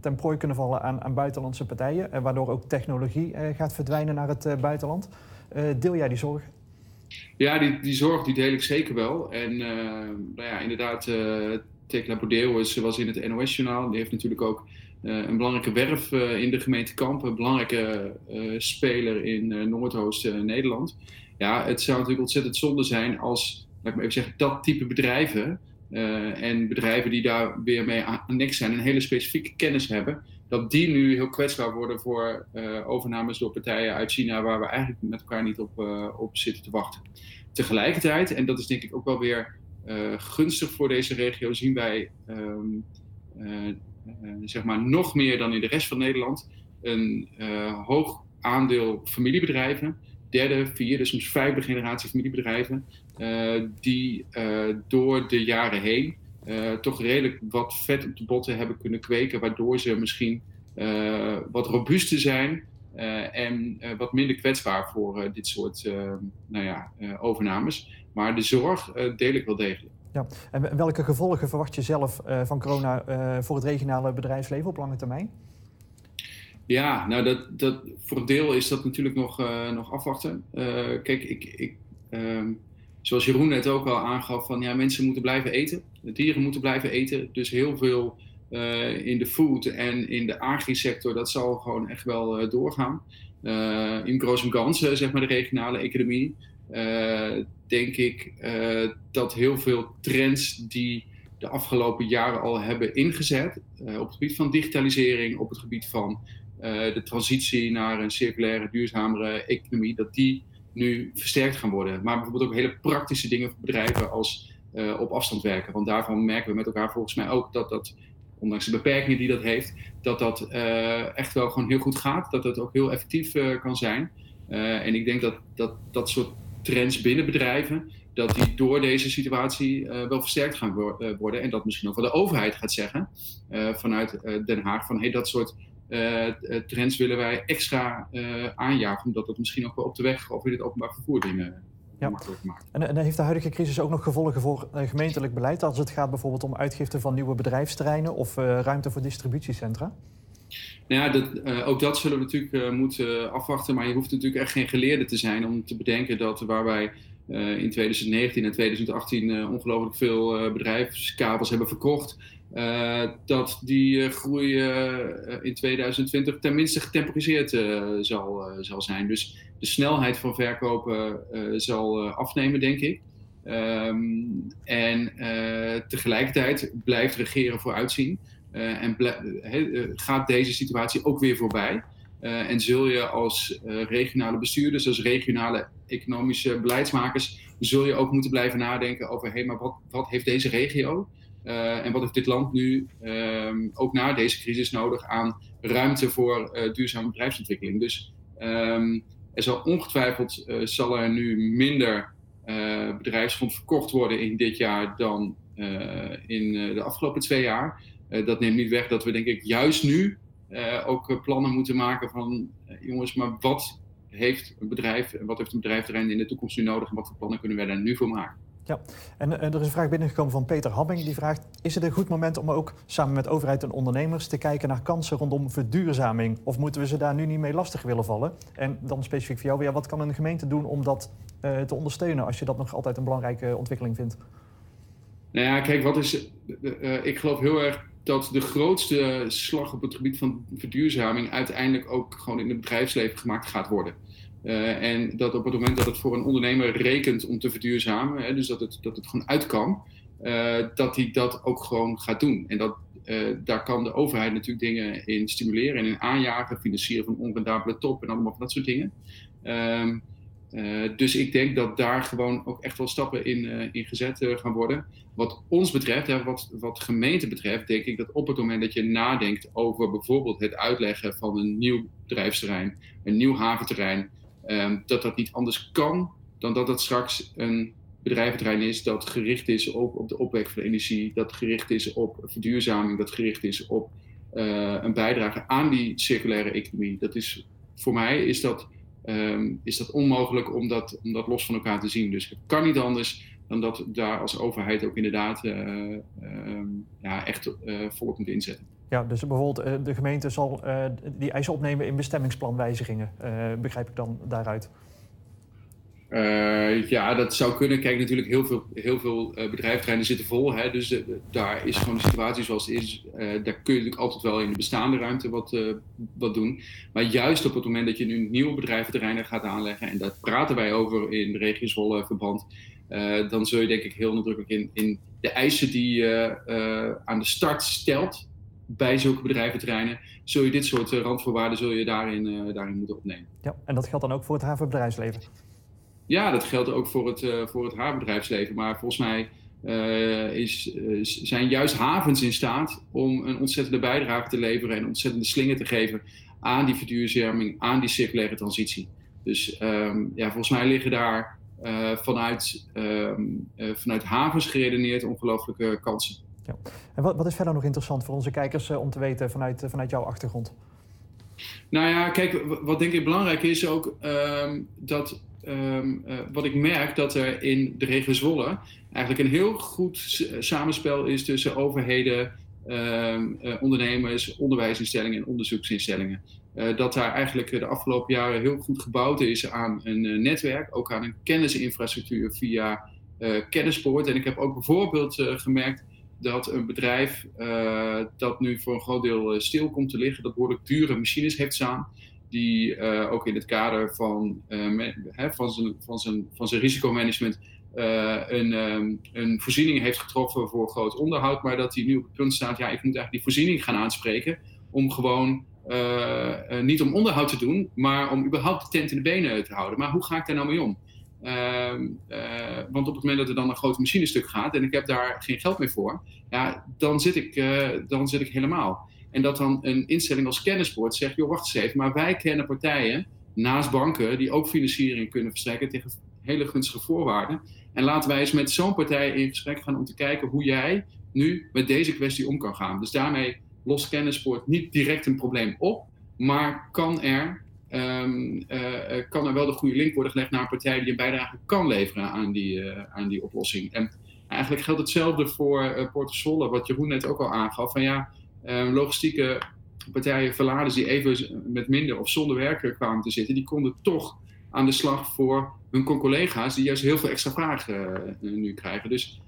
ten prooi kunnen vallen aan, aan buitenlandse partijen, waardoor ook technologie gaat verdwijnen naar het buitenland. deel jij die zorgen? Ja, die, die zorg die deel ik zeker wel. En nou ja, inderdaad, Tekla Bordeaux was in het NOS-journaal. Die heeft natuurlijk ook uh, een belangrijke werf uh, in de gemeente Kampen. Een belangrijke uh, speler in Noordoost-Nederland. ja, het zou natuurlijk ontzettend zonde zijn als, laat ik maar even zeggen, dat type bedrijven... en bedrijven die daar weer mee aan niks zijn... een hele specifieke kennis hebben... dat die nu heel kwetsbaar worden voor overnames door partijen uit China... waar we eigenlijk met elkaar niet op, op zitten te wachten. Tegelijkertijd, en dat is denk ik ook wel weer uh, gunstig voor deze regio zien wij uh, zeg maar nog meer dan in de rest van Nederland een hoog aandeel familiebedrijven derde, vierde, soms vijfde generatie familiebedrijven, die door de jaren heen toch redelijk wat vet op de botten hebben kunnen kweken, waardoor ze misschien wat robuuster zijn en wat minder kwetsbaar voor dit soort nou ja, overnames. Maar de zorg deel ik wel degelijk. Ja. En welke gevolgen verwacht je zelf van corona voor het regionale bedrijfsleven op lange termijn? Ja, nou dat, dat, voor een deel is dat natuurlijk nog, nog afwachten. Kijk, ik, ik, um, zoals Jeroen net ook al aangaf, van ja, mensen moeten blijven eten. De dieren moeten blijven eten. Dus heel veel uh, in de food en in de agri-sector, dat zal gewoon echt wel doorgaan. in grote ganzen, zeg maar de regionale economie, denk ik dat heel veel trends die de afgelopen jaren al hebben ingezet, op het gebied van digitalisering, op het gebied van de transitie naar een circulaire, duurzamere economie, dat die nu versterkt gaan worden. Maar bijvoorbeeld ook hele praktische dingen voor bedrijven als uh, op afstand werken. Want daarvan merken we met elkaar volgens mij ook dat dat, ondanks de beperkingen die dat heeft, dat dat uh, echt wel gewoon heel goed gaat. Dat het ook heel effectief kan zijn. en ik denk dat, dat dat soort trends binnen bedrijven, dat die door deze situatie wel versterkt gaan worden. En dat misschien ook wel de overheid gaat zeggen vanuit Den Haag van hey, dat soort trends willen wij extra uh, aanjagen, omdat dat misschien ook wel op de weg of in het openbaar vervoer dingen ja. makkelijk maakt. En, en, heeft de huidige crisis ook nog gevolgen voor gemeentelijk beleid als het gaat bijvoorbeeld om uitgifte van nieuwe bedrijfsterreinen of ruimte voor distributiecentra? Nou ja, dat, uh, ook dat zullen we natuurlijk moeten afwachten. Maar je hoeft natuurlijk echt geen geleerde te zijn om te bedenken dat waar wij in 2019 en 2018 ongelooflijk veel bedrijfskabels hebben verkocht, dat die uh, groei uh, in 2020 tenminste getemporiseerd zal, zal zijn. Dus de snelheid van verkopen zal afnemen, denk ik. Um, en tegelijkertijd blijft regeren vooruitzien. en gaat deze situatie ook weer voorbij. en zul je als regionale bestuurders, als regionale economische beleidsmakers, zul je ook moeten blijven nadenken over: hé, maar wat, wat heeft deze regio? Uh, en wat heeft dit land nu um, ook na deze crisis nodig aan ruimte voor uh, duurzame bedrijfsontwikkeling? Dus um, er zal ongetwijfeld uh, zal er nu minder bedrijfsgrond verkocht worden in dit jaar dan in de afgelopen twee jaar. dat neemt niet weg dat we denk ik juist nu ook plannen moeten maken van jongens, maar wat heeft een bedrijf, wat heeft een bedrijfterrein in de toekomst nu nodig en wat voor plannen kunnen wij daar nu voor maken? Ja, en, en, er is een vraag binnengekomen van Peter Habbing. Die vraagt, is het een goed moment om ook samen met overheid en ondernemers... te kijken naar kansen rondom verduurzaming? Of moeten we ze daar nu niet mee lastig willen vallen? En dan specifiek voor jou, wat kan een gemeente doen om dat uh, te ondersteunen... als je dat nog altijd een belangrijke ontwikkeling vindt? Nou ja, kijk, wat is, ik geloof heel erg dat de grootste slag op het gebied van verduurzaming... uiteindelijk ook gewoon in het bedrijfsleven gemaakt gaat worden... Uh, en dat op het moment dat het voor een ondernemer rekent om te verduurzamen, hè, dus dat het, dat het gewoon uit kan, uh, dat hij dat ook gewoon gaat doen. En dat, uh, daar kan de overheid natuurlijk dingen in stimuleren en in aanjagen, financieren van onrendabele top en allemaal van dat soort dingen. Ehm, dus ik denk dat daar gewoon ook echt wel stappen in, in gezet gaan worden. Wat ons betreft, hè, wat, wat gemeente betreft, denk ik dat op het moment dat je nadenkt over bijvoorbeeld het uitleggen van een nieuw bedrijfsterrein, een nieuw haventerrein, um, dat dat niet anders kan dan dat het straks een bedrijventerrein is dat gericht is op, op de opwek van energie, dat gericht is op verduurzaming, dat gericht is op uh, een bijdrage aan die circulaire economie. Dat is, voor mij is dat, um, is dat onmogelijk om dat, om dat los van elkaar te zien. Dus het kan niet anders dan dat daar als overheid ook inderdaad uh, um, ja, echt uh, volop moet inzetten. Ja, dus bijvoorbeeld uh, de gemeente zal uh, die eisen opnemen in bestemmingsplanwijzigingen, uh, begrijp ik dan daaruit? ja, dat zou kunnen. Kijk, natuurlijk heel veel, heel veel bedrijfterreinen zitten vol. Hè, dus daar is gewoon de situatie zoals het is. daar kun je natuurlijk altijd wel in de bestaande ruimte wat, wat doen. Maar juist op het moment dat je nu nieuwe bedrijventerreinen gaat aanleggen... en daar praten wij over in de regio Zwolle verband... dan zul je denk ik heel nadrukkelijk in, in de eisen die je aan de start stelt bij zulke bedrijventerreinen, zul je dit soort uh, randvoorwaarden zul je daarin, uh, daarin moeten opnemen. Ja, en dat geldt dan ook voor het havenbedrijfsleven? Ja, dat geldt ook voor het, uh, voor het havenbedrijfsleven. Maar volgens mij is, zijn juist havens in staat om een ontzettende bijdrage te leveren en een ontzettende slinger te geven aan die verduurzaming, aan die circulaire transitie. Dus ehm, ja, volgens mij liggen daar vanuit, ehm, vanuit havens geredeneerd ongelooflijke kansen. En wat, wat, is verder nog interessant voor onze kijkers om te weten vanuit, vanuit jouw achtergrond? Nou ja, kijk, wat denk ik belangrijk is ook dat wat ik merk dat er in de regio Zwolle eigenlijk een heel goed samenspel is tussen overheden, Ehm, eh, ondernemers, onderwijsinstellingen en onderzoeksinstellingen. Dat daar eigenlijk de afgelopen jaren heel goed gebouwd is aan een netwerk, ook aan een kennisinfrastructuur via kennispoort. En ik heb ook bijvoorbeeld gemerkt dat een bedrijf dat nu voor een groot deel stil komt te liggen, dat behoorlijk dure machines heeft staan, die ook in het kader van, van, zijn, van, zijn, van zijn risicomanagement een, um, een, voorziening heeft getroffen voor groot onderhoud, maar dat hij nu op het punt staat, ja, ik moet eigenlijk die voorziening gaan aanspreken om gewoon niet om onderhoud te doen, maar om überhaupt de tent in de benen te houden. Maar hoe ga ik daar nou mee om? Ehm, want op het moment dat er dan een groot machinestuk gaat en ik heb daar geen geld meer voor, ja, dan, zit ik, dan zit ik helemaal. En dat dan een instelling als Kennispoort zegt, joh, wacht eens even, maar wij kennen partijen naast banken die ook financiering kunnen verstrekken tegen hele gunstige voorwaarden. En laten wij eens met zo'n partij in gesprek gaan om te kijken hoe jij nu met deze kwestie om kan gaan. Dus daarmee lost kennispoort niet direct een probleem op, maar kan er, um, uh, kan er wel de goede link worden gelegd naar een partij die een bijdrage kan leveren aan die, uh, aan die oplossing. En eigenlijk geldt hetzelfde voor uh, wat Jeroen net ook al aangaf. Van ja, ehm, logistieke partijen, verladers die even met minder of zonder werk kwamen te zitten, die konden toch aan de slag voor hun collega's die juist heel veel extra vragen nu krijgen. Dus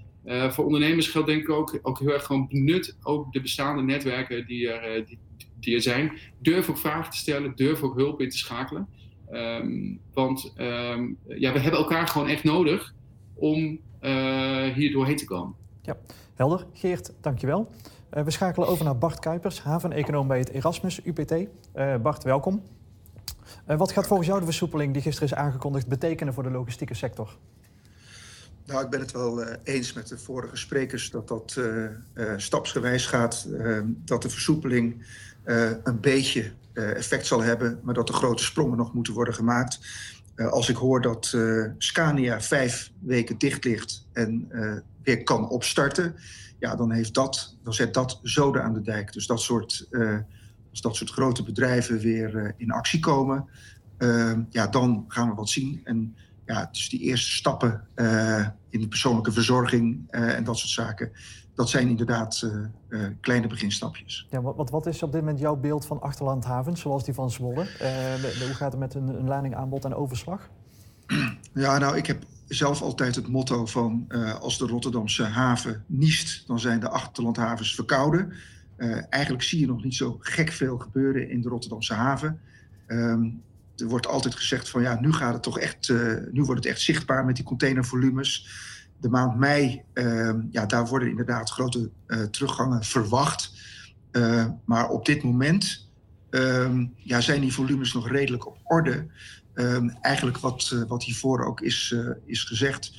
voor ondernemers geldt denk ik ook, ook heel erg gewoon benut ook de bestaande netwerken die er, die, die, er zijn. Durf ook vragen te stellen, durf ook hulp in te schakelen. Um, want um, ja, we hebben elkaar gewoon echt nodig om hier doorheen te komen. Ja, helder. Geert, dankjewel. we schakelen over naar Bart Kuipers, haveneconoom bij het Erasmus UPT. Bart, welkom. Uh, wat gaat volgens jou de versoepeling die gisteren is aangekondigd betekenen voor de logistieke sector? Nou, ik ben het wel uh, eens met de vorige sprekers dat dat uh, stapsgewijs gaat. dat de versoepeling een beetje effect zal hebben, maar dat de grote sprongen nog moeten worden gemaakt. als ik hoor dat Scania vijf weken dicht ligt en weer kan opstarten, ja, dan, heeft dat, dan zet dat zoden aan de dijk. Dus dat soort als dat soort grote bedrijven weer in actie komen, ja, dan gaan we wat zien. En ja, dus die eerste stappen in de persoonlijke verzorging en dat soort zaken, dat zijn inderdaad kleine beginstapjes. Ja, wat, wat is op dit moment jouw beeld van achterlandhavens, zoals die van Zwolle? hoe gaat het met een, een ladingaanbod en overslag? Ja, nou, ik heb zelf altijd het motto van als de Rotterdamse haven niest, dan zijn de achterlandhavens verkouden. Eigenlijk zie je nog niet zo gek veel gebeuren in de Rotterdamse haven. Um, er wordt altijd gezegd van ja, nu gaat het toch echt, nu wordt het echt zichtbaar met die containervolumes. De maand mei, uh, ja, daar worden inderdaad grote uh, teruggangen verwacht. maar op dit moment ehm, ja, zijn die volumes nog redelijk op orde. Ehm, eigenlijk wat, wat hiervoor ook is, is gezegd.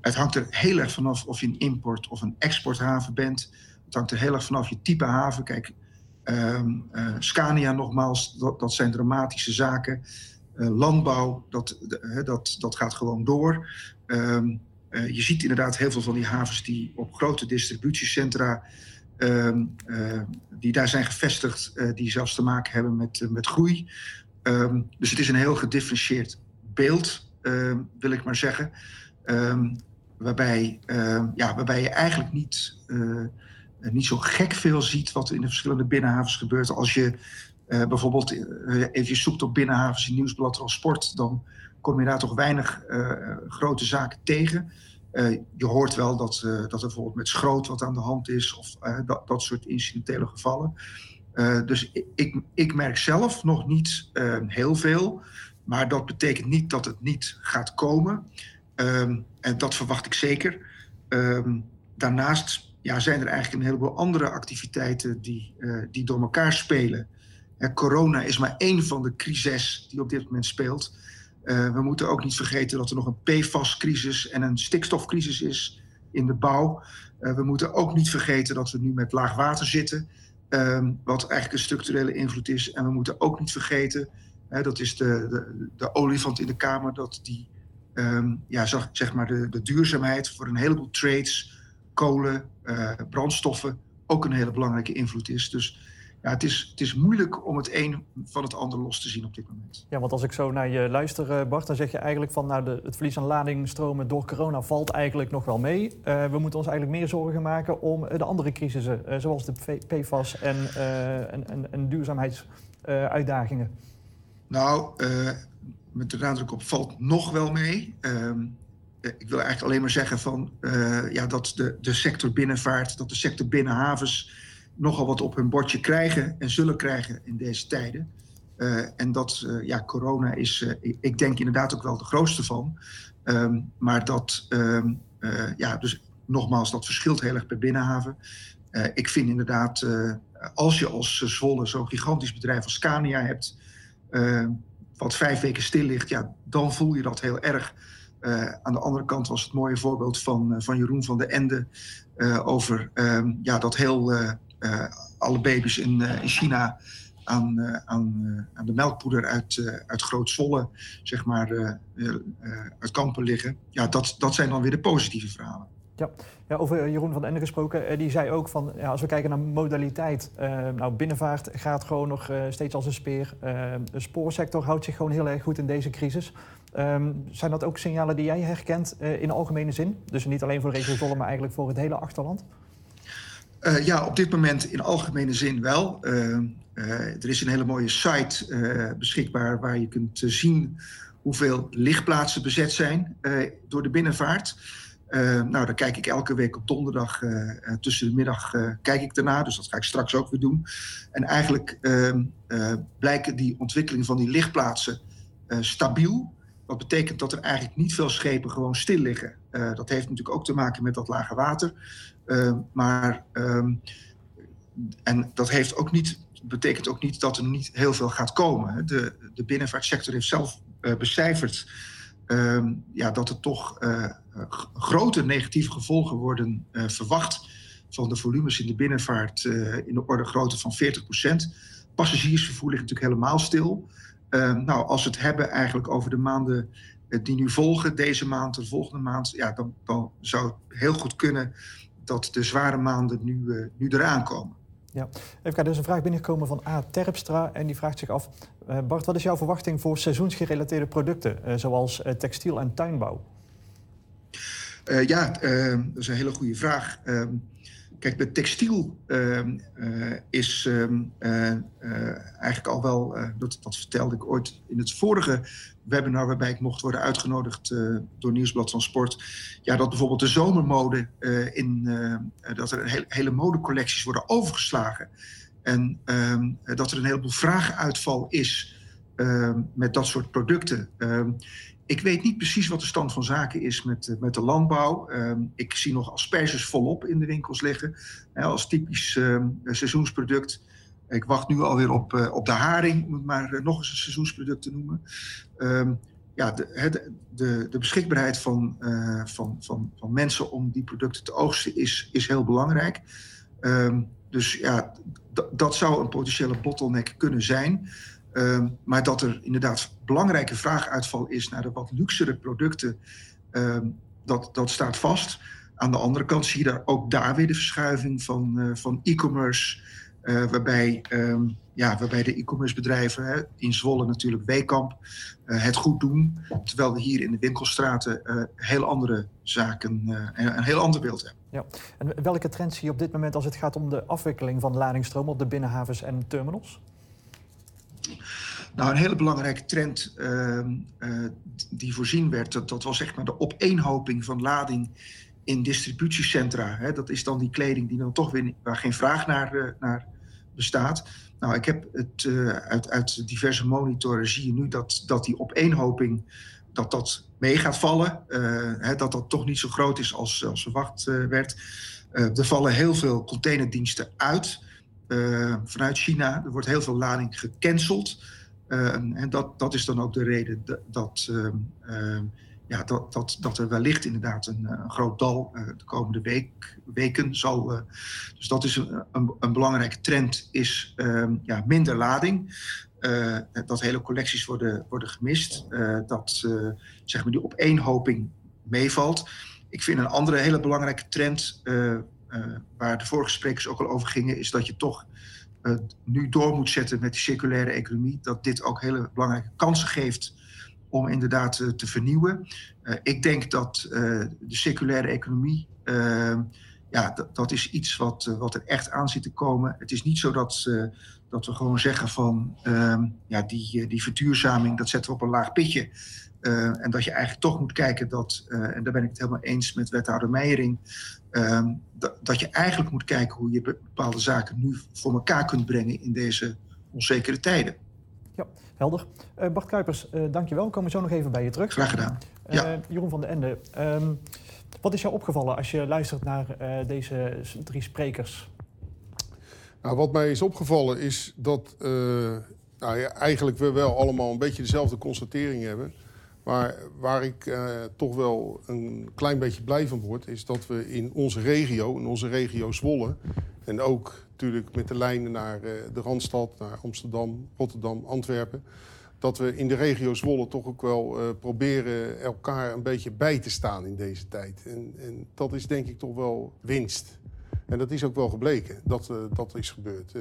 het hangt er heel erg vanaf of je een import- of een exporthaven bent. Het hangt er heel erg vanaf je type haven. Kijk, Scania nogmaals, dat, dat zijn dramatische zaken. Landbouw, dat, dat, dat gaat gewoon door. Je ziet inderdaad heel veel van die havens die op grote distributiecentra... Um, die daar zijn gevestigd, die zelfs te maken hebben met, met groei. dus het is een heel gedifferentieerd beeld, wil ik maar zeggen. waarbij, ja, waarbij je eigenlijk niet niet zo gek veel ziet wat in de verschillende binnenhavens gebeurt. Als je bijvoorbeeld even zoekt op binnenhavens in Nieuwsblad Transport, dan kom je daar toch weinig uh, grote zaken tegen. je hoort wel dat, dat er bijvoorbeeld met schroot wat aan de hand is of dat, dat soort incidentele gevallen. dus ik, ik merk zelf nog niet heel veel, maar dat betekent niet dat het niet gaat komen. Um, en dat verwacht ik zeker. Um, daarnaast ja, zijn er eigenlijk een heleboel andere activiteiten die, die door elkaar spelen. Uh, corona is maar één van de crises die op dit moment speelt. Uh, we moeten ook niet vergeten dat er nog een PFAS-crisis en een stikstofcrisis is in de bouw. we moeten ook niet vergeten dat we nu met laag water zitten, ehm, wat eigenlijk een structurele invloed is. En we moeten ook niet vergeten dat is de, de, de, olifant in de kamer, dat die, ehm, ja, zeg maar de, de duurzaamheid voor een heleboel trades, kolen, brandstoffen, ook een hele belangrijke invloed is. Dus ja, het, is, het is moeilijk om het een van het ander los te zien op dit moment. Ja, want als ik zo naar je luister, eh, Bart, dan zeg je eigenlijk van nou, de, het verlies aan ladingstromen door corona valt eigenlijk nog wel mee. Uh, we moeten ons eigenlijk meer zorgen maken om de andere crisissen, uh, zoals de PFAS en, en, en, en duurzaamheidsuitdagingen. nou, met de nadruk op valt nog wel mee. Ehm, ik wil eigenlijk alleen maar zeggen van, ja, dat de, de sector binnenvaart, dat de sector binnenhavens nogal wat op hun bordje krijgen en zullen krijgen in deze tijden. Uh, en dat, uh, ja, corona is, uh, ik denk inderdaad ook wel de grootste van. Um, maar dat, um, ja, dus nogmaals, dat verschilt heel erg per binnenhaven. ik vind inderdaad, als je als Zwolle zo'n gigantisch bedrijf als Scania hebt, wat vijf weken stil ligt, ja, dan voel je dat heel erg. aan de andere kant was het mooie voorbeeld van, van Jeroen van de Ende over ja, dat heel eh, alle baby's in, eh, in China aan, eh, aan, aan de melkpoeder uit, uit Groot Zwolle, zeg maar, uit kampen liggen. Ja, dat, dat zijn dan weer de positieve verhalen. Ja. ja, over Jeroen van den Ende gesproken. Die zei ook van, ja, als we kijken naar modaliteit... Nou, binnenvaart gaat gewoon nog steeds als een speer. De spoorsector houdt zich gewoon heel erg goed in deze crisis. Ehm, zijn dat ook signalen die jij herkent in algemene zin? Dus niet alleen voor regio Zwolle, maar eigenlijk voor het hele achterland? Uh, ja, op dit moment in algemene zin wel. Uh, uh, er is een hele mooie site beschikbaar waar je kunt zien hoeveel lichtplaatsen bezet zijn door de binnenvaart. nou, daar kijk ik elke week op donderdag tussen de middag kijk ik daarna, dus dat ga ik straks ook weer doen. En eigenlijk ehm, blijken die ontwikkeling van die lichtplaatsen stabiel. Wat betekent dat er eigenlijk niet veel schepen gewoon stil liggen. dat heeft natuurlijk ook te maken met dat lage water. Ehm, maar, ehm, en dat heeft ook niet, betekent ook niet dat er niet heel veel gaat komen. De, de binnenvaartsector heeft zelf uh, becijferd ehm, ja, dat er toch uh, grote negatieve gevolgen worden uh, verwacht van de volumes in de binnenvaart in de orde grootte van 40%. Passagiersvervoer ligt natuurlijk helemaal stil. nou, als we het hebben eigenlijk over de maanden die nu volgen, deze maand, de volgende maand, ja, dan zou het heel goed kunnen dat de zware maanden nu, uh, nu eraan komen. Ja, even kijken, er is een vraag binnengekomen van A. Terpstra en die vraagt zich af... Uh, Bart, wat is jouw verwachting voor seizoensgerelateerde producten... Uh, zoals textiel en tuinbouw? ja, dat is een hele goede vraag. Kijk, bij textiel ehm, eh, is ehm, eh, eh, eigenlijk al wel, dat, dat, vertelde ik ooit in het vorige webinar, waarbij ik mocht worden uitgenodigd door Nieuwsblad van Sport. Ja, dat bijvoorbeeld de zomermode, in, dat er hele, hele modecollecties worden overgeslagen. En ehm, dat er een heleboel vraaguitval is met dat soort producten. Ik weet niet precies wat de stand van zaken is met, eh, met de landbouw. Ehm, ik zie nog asperges volop in de winkels liggen. als typisch ehm, seizoensproduct. Ik wacht nu alweer op, uh, op de haring, om het maar uh, nog eens een seizoensproduct te noemen. Ehm, ja, de, de, de, beschikbaarheid van, van, van, van mensen om die producten te oogsten is, is heel belangrijk. dus ja, dat zou een potentiële bottleneck kunnen zijn. Ehm, maar dat er inderdaad belangrijke vraaguitval is naar de wat luxere producten, ehm, dat, dat staat vast. Aan de andere kant zie je daar ook daar weer de verschuiving van, uh, van e-commerce. Uh, waarbij, um, ja, waarbij de e-commerce bedrijven, hè, in Zwolle natuurlijk Weekamp, uh, het goed doen. Terwijl we hier in de winkelstraten heel andere zaken, een heel ander beeld hebben. Ja. En welke trends zie je op dit moment als het gaat om de afwikkeling van ladingstroom op de binnenhavens en terminals? Nou, een hele belangrijke trend uh, uh, die voorzien werd, dat, was zeg maar de opeenhoping van lading in distributiecentra. Hè. Dat is dan die kleding die dan toch weer waar geen vraag naar, uh, naar bestaat. Nou, ik heb het uh, uit, uit diverse monitoren zie je nu dat, dat die opeenhoping dat dat mee gaat vallen. Hè, dat dat toch niet zo groot is als, als verwacht werd. er vallen heel veel containerdiensten uit. Uh, vanuit China. Er wordt heel veel lading gecanceld. Uh, en dat, dat is dan ook de reden dat, dat, uh, ja, dat, dat, dat er wellicht inderdaad een, een groot dal de komende week, weken zal. dus dat is een, een, een belangrijke trend, is ehm, ja, minder lading. dat hele collecties worden, worden gemist. dat zeg maar die opeenhoping meevalt. Ik vind een andere hele belangrijke trend, waar de vorige sprekers ook al over gingen, is dat je toch nu door moet zetten met die circulaire economie. Dat dit ook hele belangrijke kansen geeft om inderdaad uh, te vernieuwen. Ik denk dat de circulaire economie, ja, dat is iets wat, wat er echt aan zit te komen. Het is niet zo dat, dat we gewoon zeggen van, ehm, ja, die, die verduurzaming, dat zetten we op een laag pitje. en dat je eigenlijk toch moet kijken dat, en daar ben ik het helemaal eens met wethouder Meijering, ehm, dat, dat je eigenlijk moet kijken hoe je bepaalde zaken nu voor elkaar kunt brengen in deze onzekere tijden. Ja, helder. Uh, Bart Kuipers, uh, dankjewel. We komen zo nog even bij je terug. Graag gedaan. Uh, ja. Jeroen van den Ende, um, wat is jou opgevallen als je luistert naar deze drie sprekers? Nou, wat mij is opgevallen is dat nou ja, eigenlijk we wel allemaal een beetje dezelfde constatering hebben. Maar waar ik toch wel een klein beetje blij van word, is dat we in onze regio, in onze regio Zwolle, en ook natuurlijk met de lijnen naar eh, de Randstad, naar Amsterdam, Rotterdam, Antwerpen. Dat we in de regio Zwolle toch ook wel uh, proberen elkaar een beetje bij te staan in deze tijd. En, en, dat is denk ik toch wel winst. En dat is ook wel gebleken, dat dat is gebeurd.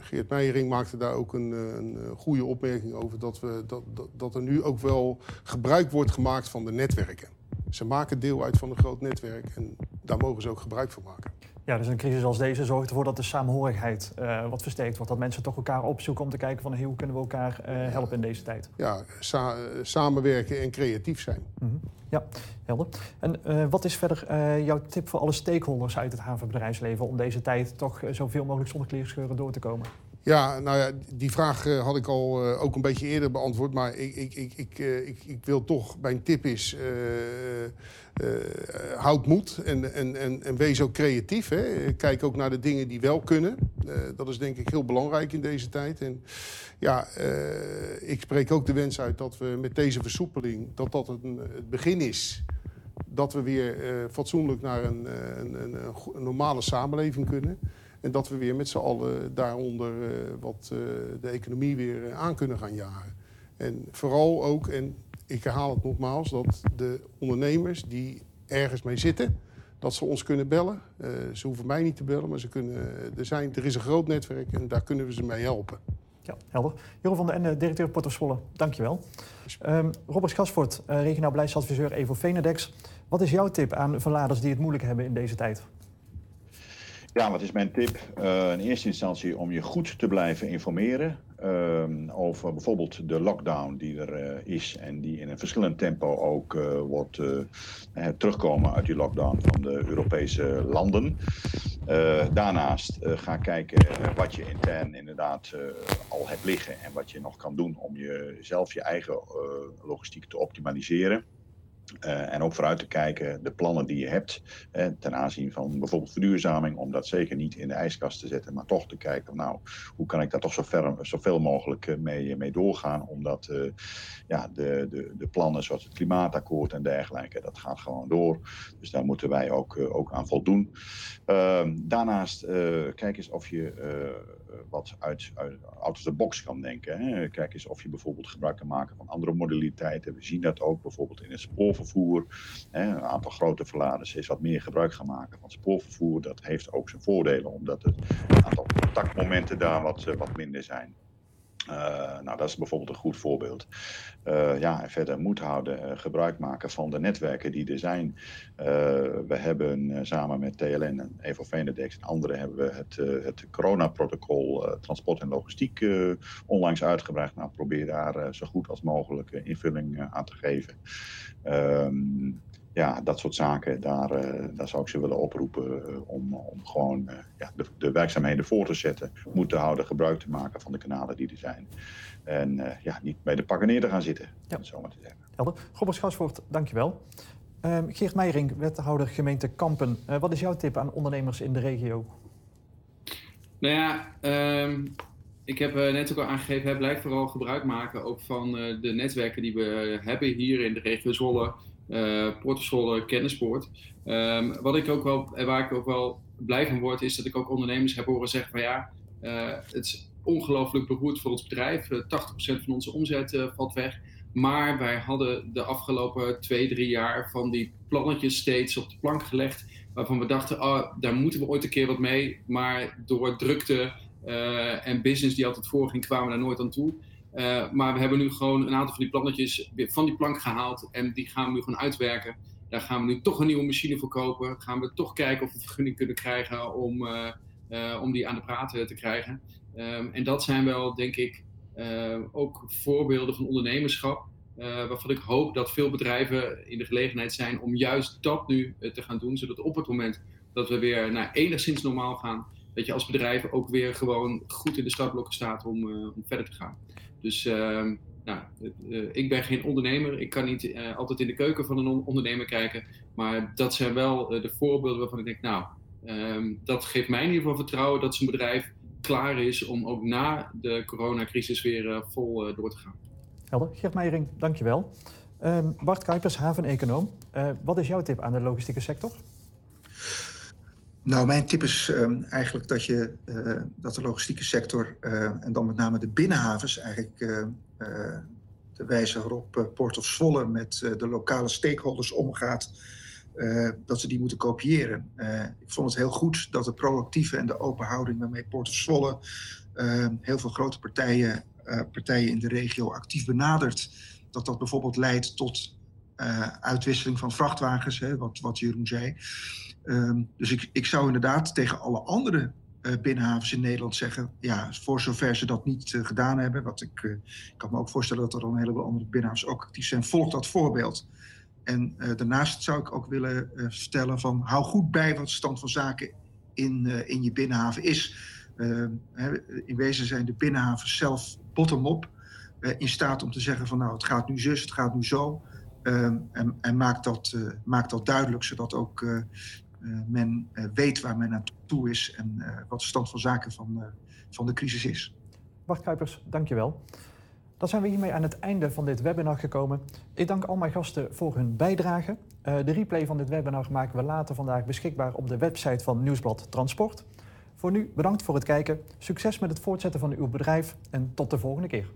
Geert Meijering maakte daar ook een, een goede opmerking over... Dat, we, dat, dat, dat er nu ook wel gebruik wordt gemaakt van de netwerken. Ze maken deel uit van een groot netwerk en daar mogen ze ook gebruik van maken. Ja, dus een crisis als deze zorgt ervoor dat de samenhorigheid uh, wat versterkt wordt. Dat mensen toch elkaar opzoeken om te kijken van hey, hoe kunnen we elkaar uh, helpen in deze tijd. Ja, sa samenwerken en creatief zijn. Mm -hmm. Ja, helder. En uh, wat is verder jouw tip voor alle stakeholders uit het havenbedrijfsleven om deze tijd toch zoveel mogelijk zonder kleerscheuren door te komen? Ja, nou ja, die vraag had ik al ook een beetje eerder beantwoord. Maar ik, ik, ik, ik, ik, ik wil toch, mijn tip is, houd moed en, en, en, en wees ook creatief. Hè. Kijk ook naar de dingen die wel kunnen. dat is denk ik heel belangrijk in deze tijd. En ja, ik spreek ook de wens uit dat we met deze versoepeling, dat dat het begin is dat we weer fatsoenlijk naar een, een, een, normale samenleving kunnen. En dat we weer met z'n allen daaronder wat de economie weer aan kunnen gaan jagen. En vooral ook, en ik herhaal het nogmaals, dat de ondernemers die ergens mee zitten, dat ze ons kunnen bellen. ze hoeven mij niet te bellen, maar ze kunnen, er, zijn, er is een groot netwerk en daar kunnen we ze mee helpen. Ja, helder. Jeroen van den Ende, directeur Port of Zwolle, dankjewel. Um, Robert Schasvoort, regionaal beleidsadviseur Evo Venedex. Wat is jouw tip aan verladers die het moeilijk hebben in deze tijd? Ja, wat is mijn tip? Uh, in eerste instantie om je goed te blijven informeren uh, over bijvoorbeeld de lockdown die er uh, is en die in een verschillend tempo ook uh, wordt terugkomen uit die lockdown van de Europese landen. daarnaast ga kijken wat je intern inderdaad al hebt liggen en wat je nog kan doen om jezelf je eigen logistiek te optimaliseren. Uh, en ook vooruit te kijken, de plannen die je hebt eh, ten aanzien van bijvoorbeeld verduurzaming, om dat zeker niet in de ijskast te zetten, maar toch te kijken, nou, hoe kan ik daar toch zo ver, zoveel mogelijk mee, mee doorgaan, omdat uh, ja, de, de, de plannen zoals het klimaatakkoord en dergelijke, dat gaat gewoon door. Dus daar moeten wij ook, ook aan voldoen. daarnaast, kijk eens of je wat uit, uit out of the box kan denken. Hè. Kijk eens of je bijvoorbeeld gebruik kan maken van andere modaliteiten. We zien dat ook bijvoorbeeld in het spoorvervoer. Hè. Een aantal grote verladers is wat meer gebruik gaan maken van spoorvervoer. Dat heeft ook zijn voordelen, omdat het aantal contactmomenten daar wat, wat minder zijn. Uh, nou, dat is bijvoorbeeld een goed voorbeeld. Uh, ja, en verder moet houden, uh, gebruik maken van de netwerken die er zijn. we hebben samen met TLN en Evo Venedex en anderen hebben we het, het coronaprotocol transport en logistiek onlangs uitgebracht. Nou, probeer daar zo goed als mogelijk invulling aan te geven. Ehm, ja, dat soort zaken, daar, uh, daar zou ik ze willen oproepen uh, om, om gewoon uh, ja, de, de, werkzaamheden voor te zetten, moed te houden, gebruik te maken van de kanalen die er zijn. En ja, niet bij de pakken neer te gaan zitten, ja. zo maar te zeggen. Helder. Robert Schasvoort, dankjewel. Um, Geert Meijering, wethouder gemeente Kampen. wat is jouw tip aan ondernemers in de regio? Nou ja, um, ik heb net ook al aangegeven, hè, blijf vooral gebruik maken ook van de netwerken die we hebben hier in de regio Zwolle uh, Kennispoort. Um, wat ik ook wel, waar ik ook wel blij van word, is dat ik ook ondernemers heb horen zeggen van ja, uh, het, ongelooflijk beroerd voor ons bedrijf. 80% van onze omzet valt weg. Maar wij hadden de afgelopen twee, drie jaar van die plannetjes steeds op de plank gelegd. Waarvan we dachten, oh, daar moeten we ooit een keer wat mee. Maar door drukte en business die altijd voorging, kwamen we daar nooit aan toe. Uh, maar we hebben nu gewoon een aantal van die plannetjes van die plank gehaald. En die gaan we nu gewoon uitwerken. Daar gaan we nu toch een nieuwe machine voor kopen. Gaan we toch kijken of we vergunning kunnen krijgen om, uh, om die aan de praten te krijgen. Um, en dat zijn wel, denk ik, ook voorbeelden van ondernemerschap. waarvan ik hoop dat veel bedrijven in de gelegenheid zijn om juist dat nu te gaan doen. Zodat op het moment dat we weer naar enigszins normaal gaan, dat je als bedrijf ook weer gewoon goed in de startblokken staat om, om verder te gaan. Dus uh, nou, uh, ik ben geen ondernemer. Ik kan niet eh, altijd in de keuken van een ondernemer kijken. Maar dat zijn wel de voorbeelden waarvan ik denk, nou, ehm, dat geeft mij in ieder geval vertrouwen dat zo'n bedrijf klaar is om ook na de coronacrisis weer vol door te gaan. Helder. Gert Meijering, dankjewel. Ehm, Bart Kuipers, haveneconoom. wat is jouw tip aan de logistieke sector? Nou, mijn tip is uh, eigenlijk dat, je, uh, dat de logistieke sector uh, en dan met name de binnenhavens eigenlijk de wijze waarop Port of Zwolle met de lokale stakeholders omgaat, dat ze die moeten kopiëren. ik vond het heel goed dat de proactieve en de open houding waarmee Port of Zwolle heel veel grote partijen, partijen in de regio actief benadert, dat dat bijvoorbeeld leidt tot uitwisseling van vrachtwagens, hè, wat, wat Jeroen zei. Um, dus ik, ik zou inderdaad tegen alle andere uh, binnenhavens in Nederland zeggen, ja, voor zover ze dat niet uh, gedaan hebben, wat ik, uh, ik kan me ook voorstellen dat er dan een heleboel andere binnenhavens ook actief zijn, volg dat voorbeeld. En daarnaast zou ik ook willen vertellen van, hou goed bij wat de stand van zaken in, in je binnenhaven is. Ehm, in wezen zijn de binnenhavens zelf bottom-up in staat om te zeggen van, nou, het gaat nu zus, het gaat nu zo. Ehm, en, en maak, dat, maak dat duidelijk, zodat ook eh, men eh, weet waar men naartoe is en eh, wat de stand van zaken van, van de crisis is. Bart Kuipers, dankjewel. Dan zijn we hiermee aan het einde van dit webinar gekomen. Ik dank al mijn gasten voor hun bijdrage. de replay van dit webinar maken we later vandaag beschikbaar op de website van Nieuwsblad Transport. Voor nu bedankt voor het kijken. Succes met het voortzetten van uw bedrijf en tot de volgende keer.